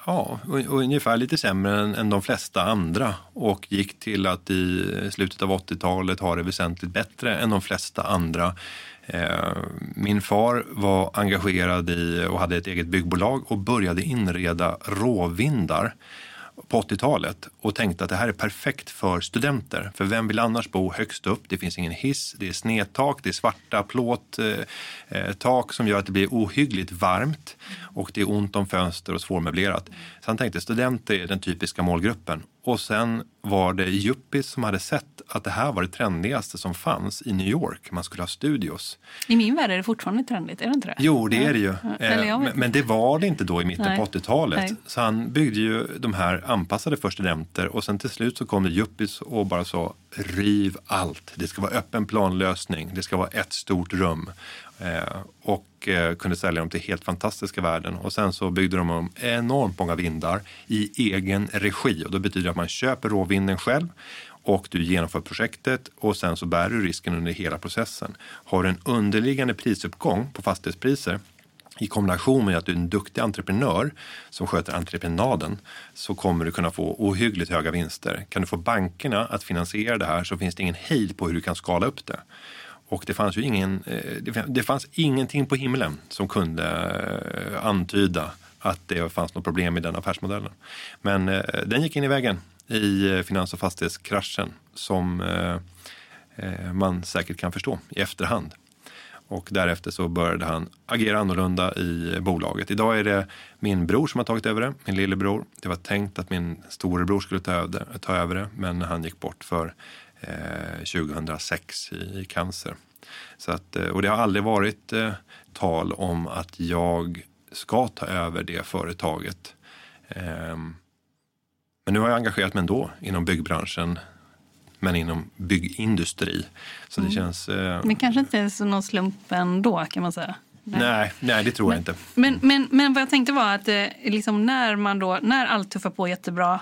ja, un- ungefär lite sämre än, än de flesta andra och gick till att i slutet av 80-talet ha det väsentligt bättre än de flesta andra. Eh, min far var engagerad i och hade ett eget byggbolag och började inreda råvindar på 80-talet och tänkte att det här är perfekt för studenter. För vem vill annars bo högst upp? Det finns ingen hiss, det är snedtak, det är svarta plåttak eh, eh som gör att det blir ohyggligt varmt och det är ont om fönster och svårmöblerat. Så han tänkte studenter är den typiska målgruppen. Och sen var det yuppies som hade sett att det här var det trendigaste som fanns i New York. Man skulle ha studios. I min värld är det fortfarande trendigt, är det inte det? Jo, det är det ju. Ja, Eh, Men, men det var det inte då i mitten Nej. på 80-talet. Nej. Så han byggde ju de här anpassade för studenter och sen till slut så kom det yuppies och bara sa riv allt. Det ska vara öppen planlösning. Det ska vara ett stort rum. Eh, och eh, kunde sälja dem till helt fantastiska värden. Och sen så byggde de om enormt många vindar i egen regi. Och då betyder det att man köper råvinden själv och du genomför projektet och sen så bär du risken under hela processen. Har du en underliggande prisuppgång på fastighetspriser i kombination med att du är en duktig entreprenör som sköter entreprenaden så kommer du kunna få ohyggligt höga vinster. Kan du få bankerna att finansiera det här så finns det ingen hejd på hur du kan skala upp det. Och det fanns ju ingen, eh, det- fanns ingenting på himlen som kunde eh, antyda att det fanns något problem i den affärsmodellen. Men eh, den gick in i vägen i finans och fastighetskraschen som man säkert kan förstå i efterhand. Och därefter så började han agera annorlunda i bolaget. Idag är det min bror som har tagit över det, min lillebror. Det var tänkt att min storebror skulle ta över det, men han gick bort för 2006 i, i cancer. Så att, eh, och det har aldrig varit eh, tal om att jag ska ta över det företaget. Ehm, men nu har jag engagerat mig ändå inom byggbranschen men inom byggindustri. Så det Mm. känns... Eh, Men kanske inte så någon slump ändå kan man säga. nej, nej, det tror jag inte. Men, men, men vad jag tänkte var att eh, liksom när, man då, när allt tuffar på jättebra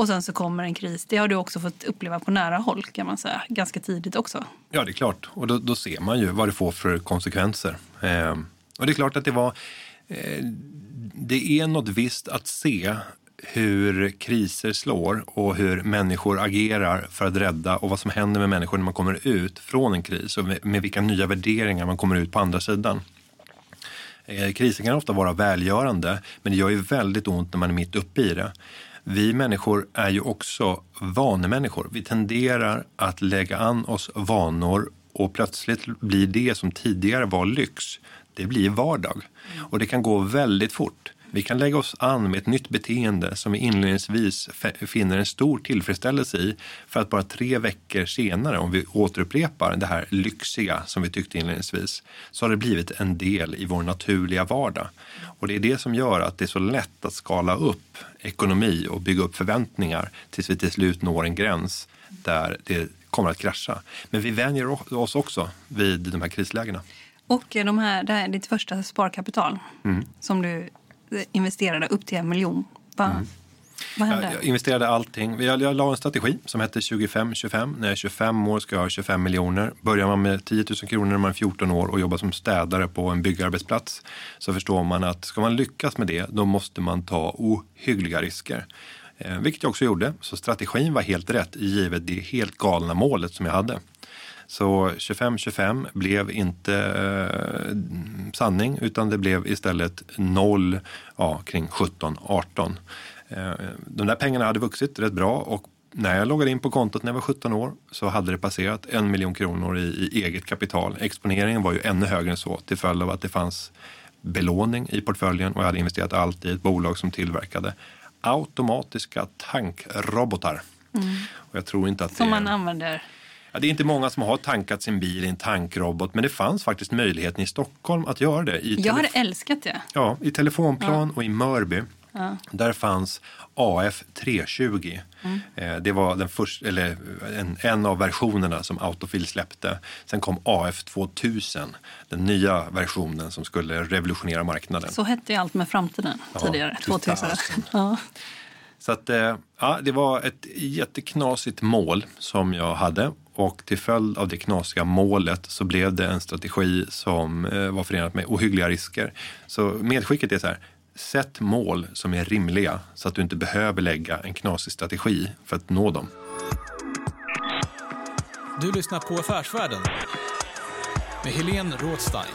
och sen så kommer en kris. Det har du också fått uppleva på nära håll kan man säga. Ganska tidigt också. Ja, det är klart. Och då, då ser man ju vad det får för konsekvenser. Eh, och det är klart att det var... Eh, det är något visst att se hur kriser slår och hur människor agerar för att rädda och vad som händer med människor när man kommer ut från en kris och med, med vilka nya värderingar man kommer ut på andra sidan. Eh, Krisen kan ofta vara välgörande, men det gör ju väldigt ont när man är mitt uppe i det. Vi människor är ju också vanemänniskor. Vi tenderar att lägga an oss vanor och plötsligt blir det som tidigare var lyx, det blir vardag. Och det kan gå väldigt fort. Vi kan lägga oss an med ett nytt beteende som vi inledningsvis finner en stor tillfredsställelse i för att bara tre veckor senare, om vi återupprepar det här lyxiga som vi tyckte inledningsvis, så har det blivit en del i vår naturliga vardag. Och det är det som gör att det är så lätt att skala upp ekonomi och bygga upp förväntningar tills vi till slut når en gräns där det kommer att krascha. Men vi vänjer oss också vid de här krislägena. Och de här, det här är ditt första sparkapital Mm. som du investerade upp till en miljon. Va, Vad hände? Jag, jag investerade allting. Jag, jag la en strategi som hette 25-25. När jag är 25 år ska jag ha 25 miljoner. Börjar man med 10 000 kronor när man är 14 år och jobbar som städare på en byggarbetsplats så förstår man att ska man lyckas med det då måste man ta ohyggliga risker. Eh, vilket jag också gjorde. Så strategin var helt rätt givet det helt galna målet som jag hade. Så 25-25 blev inte eh, sanning utan det blev istället noll ja, kring 17-18. Eh, de där pengarna hade vuxit rätt bra och när jag loggade in på kontot när jag var 17 år så hade det passerat en miljon kronor i, i eget kapital. Exponeringen var ju ännu högre än så till följd av att det fanns belåning i portföljen och jag hade investerat allt i ett bolag som tillverkade automatiska tankrobotar. Mm. Och jag tror inte att Som det man använder Ja, det är inte många som har tankat sin bil i en tankrobot, men det fanns faktiskt möjligheten i Stockholm att göra det. I Jag hade älskat det. Ja, i telefonplan och i Mörby. Ja. Där fanns AF 320. Mm. Eh, Det var den först, eller en, en av versionerna som Autofil släppte. Sen kom AF 2000, den nya versionen som skulle revolutionera marknaden. Så hette ju allt med framtiden Ja, tidigare. 2000. 2000. Ja. Så att, eh, ja, det var ett jätteknasigt mål som jag hade och till följd av det knasiga målet så blev det en strategi som eh, var förenat med ohyggliga risker. Så medskicket är så här, sätt mål som är rimliga så att du inte behöver lägga en knasig strategi för att nå dem. Du lyssnar på Affärsvärlden med Helene Rådstein.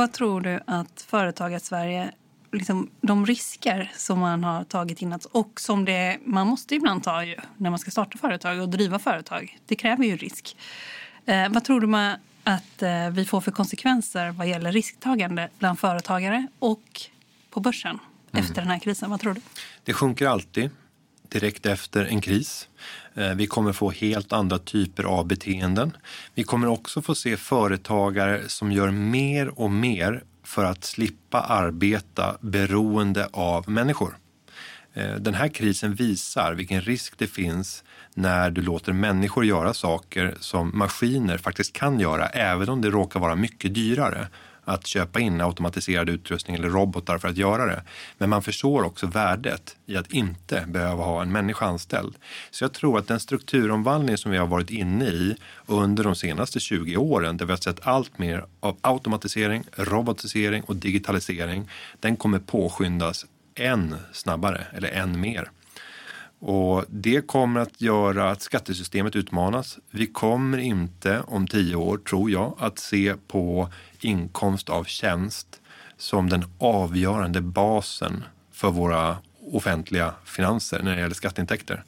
Vad tror du att företaget Sverige, liksom, de risker som man har tagit in och som det, man måste ibland ta ju när man ska starta företag och driva företag. Det kräver ju risk. Eh, vad tror du man, att eh, vi får för konsekvenser vad gäller risktagande bland företagare och på börsen efter den här krisen? Vad tror du? Det sjunker alltid direkt efter en kris. Eh, vi kommer få helt andra typer av beteenden. Vi kommer också få se företagare som gör mer och mer för att slippa arbeta beroende av människor. Eh, den här krisen visar vilken risk det finns när du låter människor göra saker som maskiner faktiskt kan göra, även om det råkar vara mycket dyrare att köpa in automatiserad utrustning eller robotar för att göra det. Men man förstår också värdet i att inte behöva ha en människa anställd. Så jag tror att den strukturomvandling som vi har varit inne i under de senaste 20 åren, där vi har sett allt mer av automatisering, robotisering och digitalisering, den kommer påskyndas än snabbare eller än mer. Och det kommer att göra att skattesystemet utmanas. Vi kommer inte om tio år, tror jag, att se på inkomst av tjänst som den avgörande basen för våra offentliga finanser när det gäller skatteintäkter.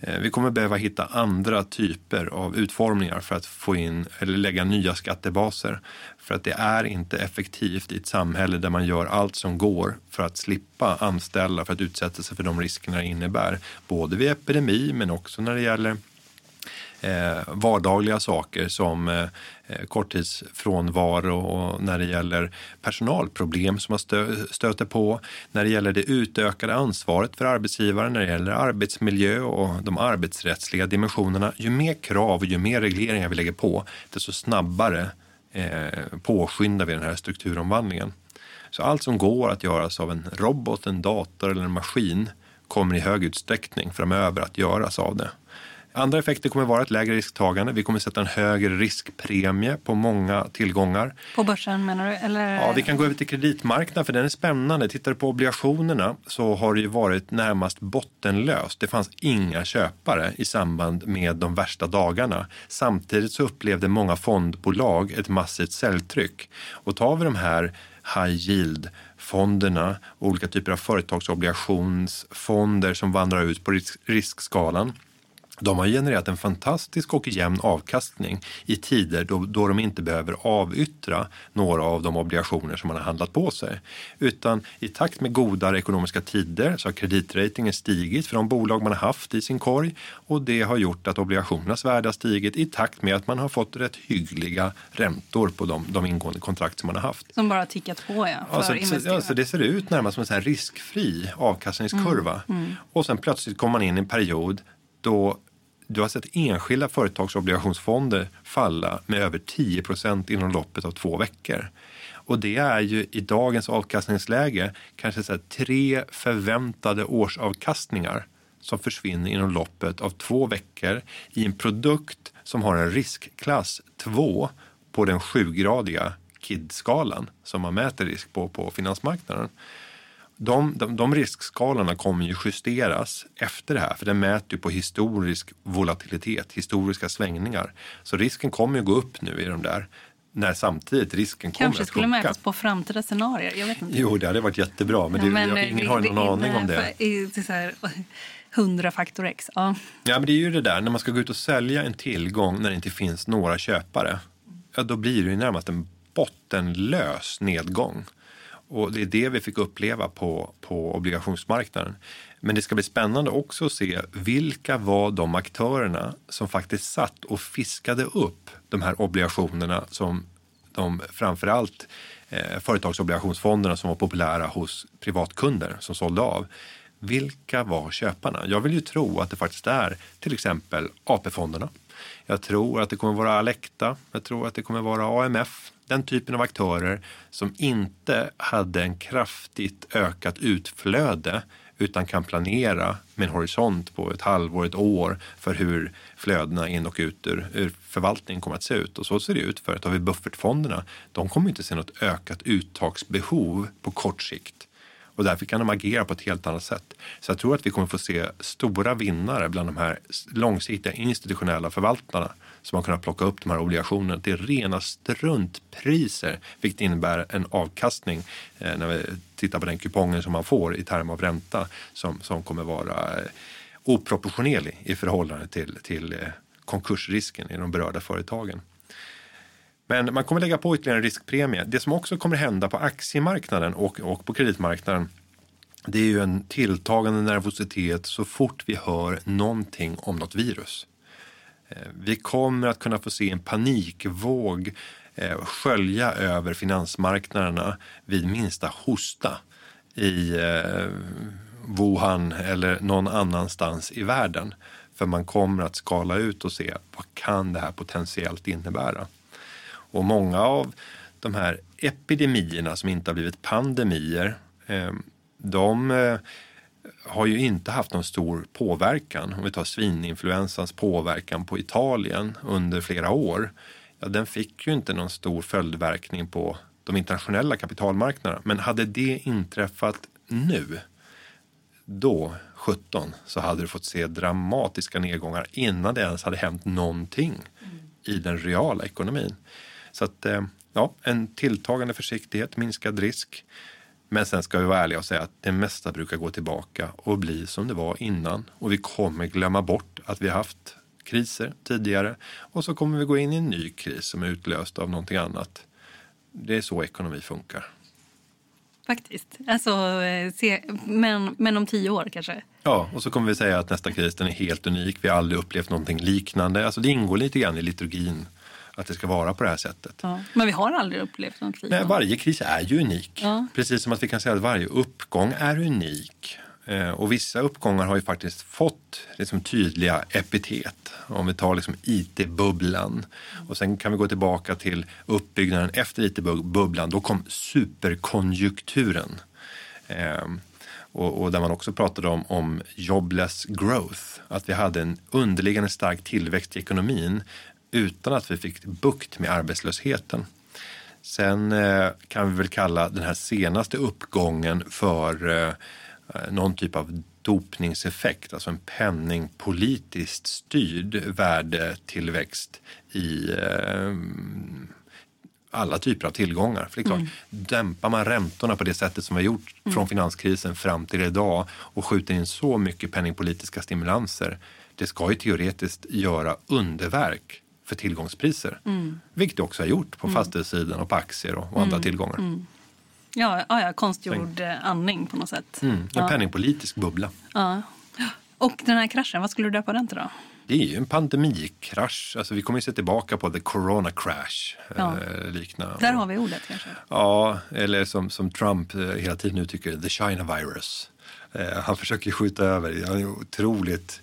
Eh, vi kommer behöva hitta andra typer av utformningar för att få in eller lägga nya skattebaser. För att det är inte effektivt i ett samhälle där man gör allt som går för att slippa anställa för att utsätta sig för de riskerna det innebär. Både vid epidemi men också när det gäller Eh, vardagliga saker som eh, korttidsfrånvaro och när det gäller personalproblem som man stö, stöter på, när det gäller det utökade ansvaret för arbetsgivaren, när det gäller arbetsmiljö och de arbetsrättsliga dimensionerna. Ju mer krav och ju mer regleringar vi lägger på, desto snabbare eh, påskyndar vi den här strukturomvandlingen. Så allt som går att göras av en robot, en dator eller en maskin kommer i hög utsträckning framöver att göras av det. Andra effekter kommer vara ett lägre risktagande. Vi kommer sätta en högre riskpremie på många tillgångar. På börsen menar du? Eller? Ja, vi kan gå över till kreditmarknaden för den är spännande. Tittar du på obligationerna så har det ju varit närmast bottenlöst. Det fanns inga köpare i samband med de värsta dagarna. Samtidigt så upplevde många fondbolag ett massivt säljtryck. Och tar vi de här high yield fonderna, olika typer av företagsobligationsfonder som vandrar ut på risk- riskskalan De har genererat en fantastisk och jämn avkastning i tider då, då de inte behöver avyttra några av de obligationer som man har handlat på sig. Utan i takt med godare ekonomiska tider så har kreditratingen stigit för de bolag man har haft i sin korg och det har gjort att obligationernas värde har stigit i takt med att man har fått rätt hyggliga räntor på de, de ingående kontrakt som man har haft. Som bara tickat på ja, för Alltså, investerare. alltså det ser ut närmast som en sån riskfri avkastningskurva. Mm, mm. Och sen plötsligt kommer man in i en period då du har sett enskilda företagsobligationsfonder falla med över 10 procent inom loppet av två veckor. Och det är ju i dagens avkastningsläge kanske så här tre förväntade årsavkastningar som försvinner inom loppet av två veckor i en produkt som har en riskklass 2 på den sjugradiga KID-skalan som man mäter risk på på finansmarknaden. De, de, de riskskalorna kommer ju justeras efter det här för den mäter ju på historisk volatilitet, historiska svängningar. Så risken kommer ju gå upp nu i de där när samtidigt risken kommer Kanske att skulle sjunka. mätas på framtida scenarier. Jag vet inte. Jo, det hade varit jättebra, men, det, Ja, ingen det- har någon aning om det. Det är så här, 100 faktor X. Ja. Ja, men det är ju det där, när man ska gå ut och sälja en tillgång när det inte finns några köpare, ja, då blir det ju närmast en bottenlös nedgång. Och det är det vi fick uppleva på, på obligationsmarknaden. Men det ska bli spännande också att se vilka var de aktörerna som faktiskt satt och fiskade upp de här obligationerna som de framförallt eh, företagsobligationsfonderna som var populära hos privatkunder som sålde av. Vilka var köparna? Jag vill ju tro att det faktiskt är till exempel AP-fonderna. Jag tror att det kommer vara Alecta, jag tror att det kommer vara AMF, den typen av aktörer som inte hade en kraftigt ökat utflöde utan kan planera med en horisont på ett halvår, ett år för hur flödena in och ut ur, ur förvaltningen kommer att se ut. Och så ser det ut för att har vi buffertfonderna, de kommer inte se något ökat uttagsbehov på kort sikt. Och därför kan de agera på ett helt annat sätt. Så jag tror att vi kommer få se stora vinnare bland de här långsiktiga institutionella förvaltarna som har kunnat plocka upp de här obligationerna till rena struntpriser, vilket innebär en avkastning eh, när vi tittar på den kupongen som man får i termer av ränta som, som kommer vara eh, oproportionerlig i förhållande till, till eh, konkursrisken i de berörda företagen. Men man kommer lägga på ytterligare en riskpremie. Det som också kommer hända på aktiemarknaden och, och på kreditmarknaden det är ju en tilltagande nervositet så fort vi hör någonting om något virus. Eh, vi kommer att kunna få se en panikvåg eh, skölja över finansmarknaderna vid minsta hosta i eh, Wuhan eller någon annanstans i världen. För man kommer att skala ut och se vad kan det här potentiellt innebära. Och många av de här epidemierna som inte har blivit pandemier, eh, de eh, har ju inte haft någon stor påverkan. Om vi tar svininfluensans påverkan på Italien under flera år. Ja, den fick ju inte någon stor följdverkning på de internationella kapitalmarknaderna. Men hade det inträffat nu, då 17 så hade du fått se dramatiska nedgångar innan det ens hade hänt någonting i den reala ekonomin. Så att, eh, ja, en tilltagande försiktighet, minskad risk. Men sen ska vi vara ärliga och säga att det mesta brukar gå tillbaka och bli som det var innan. Och vi kommer glömma bort att vi har haft kriser tidigare. Och så kommer vi gå in i en ny kris som är utlöst av någonting annat. Det är så ekonomi funkar. Faktiskt. Alltså, eh, se, men, men om tio år kanske. Ja, och så kommer vi säga att nästa kris den är helt unik. Vi har aldrig upplevt någonting liknande. Alltså det ingår lite grann i liturgin att det ska vara på det här sättet. Ja. Men vi har aldrig upplevt något Nej, liknande. varje kris är ju unik. Ja. Precis som att vi kan säga att varje uppgång är unik. Eh, Och vissa uppgångar har ju faktiskt fått liksom tydliga epitet. Om vi tar liksom IT-bubblan. Och sen kan vi gå tillbaka till uppbyggnaden efter IT-bubblan. Då kom superkonjunkturen. Ehm, och, och där man också pratade om, om jobless growth. Att vi hade en underliggande stark tillväxt i ekonomin utan att vi fick bukt med arbetslösheten. Sen eh, kan vi väl kalla den här senaste uppgången för eh, någon typ av dopningseffekt, alltså en penningpolitiskt styrd värdetillväxt i eh, alla typer av tillgångar. För det är klart, Mm. dämpar man räntorna på det sättet som vi har gjort Mm. från finanskrisen fram till idag och skjuter in så mycket penningpolitiska stimulanser det ska ju teoretiskt göra underverk för tillgångspriser. Mm. Vilket det också har gjort på fastighetssidan och på aktier och, och andra tillgångar. Mm. Ja, ja, ja konstgjord eh, andning på något sätt. Mm, en Ja. penningpolitisk bubbla. Ja. Och den här kraschen, vad skulle du döpa den till då? Det är ju en pandemikrasch. Alltså vi kommer ju se tillbaka på the corona crash. Ja. Eh, likna. Där har vi ordet kanske. Ja, eller som, som Trump eh, hela tiden nu tycker, the China virus. Eh, han försöker skjuta över. Han är otroligt...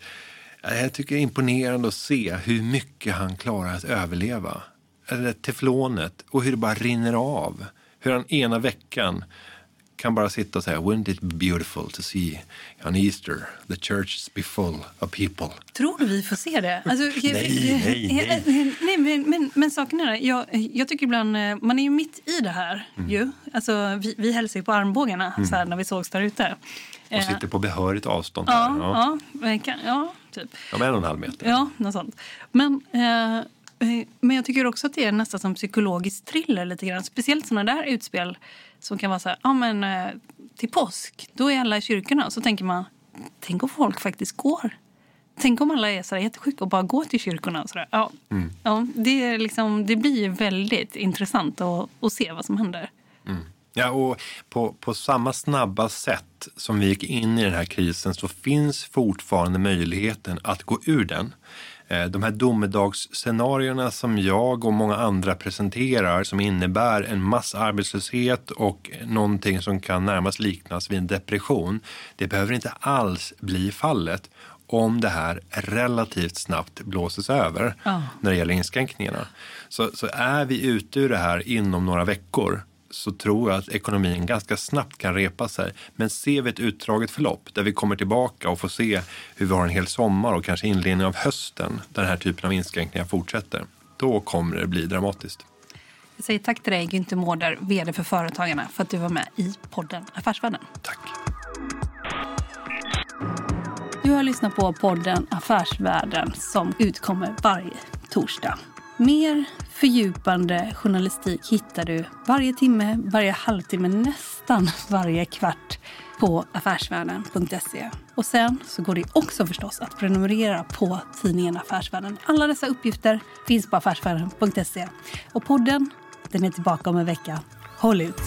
eh, Jag tycker det är imponerande att se hur mycket han klarar att överleva. Eller teflonet och hur det bara rinner av. Hur han ena veckan kan bara sitta och säga Wouldn't it be beautiful to see on Easter the churches be full of people. Tror du vi får se det? Alltså, Nej, nej, nej. nej men, men, men saken är, det, jag, jag tycker ibland, eh, man är ju mitt i det här Mm. ju. Alltså, vi, vi hälsar ju på armbågarna så här, när vi sågs där ute. Och Eh, sitter på behörigt avstånd. Ja, här. ja, men kan, ja, typ. Ja, men en och en halv meter. Ja, något sånt. Men, eh, eh, men jag tycker också att det är nästan som psykologisk thriller lite grann. Speciellt sådana där utspel som kan vara så här, ja men eh, till påsk, då är alla i kyrkorna. Så tänker man, tänk om folk faktiskt går. Tänk om alla är så jättesjuka och bara går till kyrkorna. Och så där. Ja, ja, det, är liksom, det blir väldigt intressant att, att se vad som händer. Ja, och på, på samma snabba sätt som vi gick in i den här krisen så finns fortfarande möjligheten att gå ur den. Eh, De här domedagsscenarierna som jag och många andra presenterar som innebär en massarbetslöshet och någonting som kan närmast liknas vid en depression. Det behöver inte alls bli fallet om det här relativt snabbt blåses över Ja. när det gäller inskränkningarna. Så, så är vi ute ur det här inom några veckor så tror jag att ekonomin ganska snabbt kan repa sig. Men ser vi ett utdraget förlopp där vi kommer tillbaka och får se hur vi har en hel sommar och kanske inledning av hösten där den här typen av inskränkningar fortsätter, då kommer det bli dramatiskt. Jag säger tack till dig, Günther Mårder, vd för Företagarna, för att du var med i podden Affärsvärlden. Tack. Du har lyssnat på podden Affärsvärlden som utkommer varje torsdag. Mer fördjupande journalistik hittar du varje timme, varje halvtimme, nästan varje kvart på affärsvärlden.se. Och sen så går det också förstås att prenumerera på tidningen Affärsvärlden. Alla dessa uppgifter finns på affärsvärlden.se. Och podden, den är tillbaka om en vecka. Håll ut!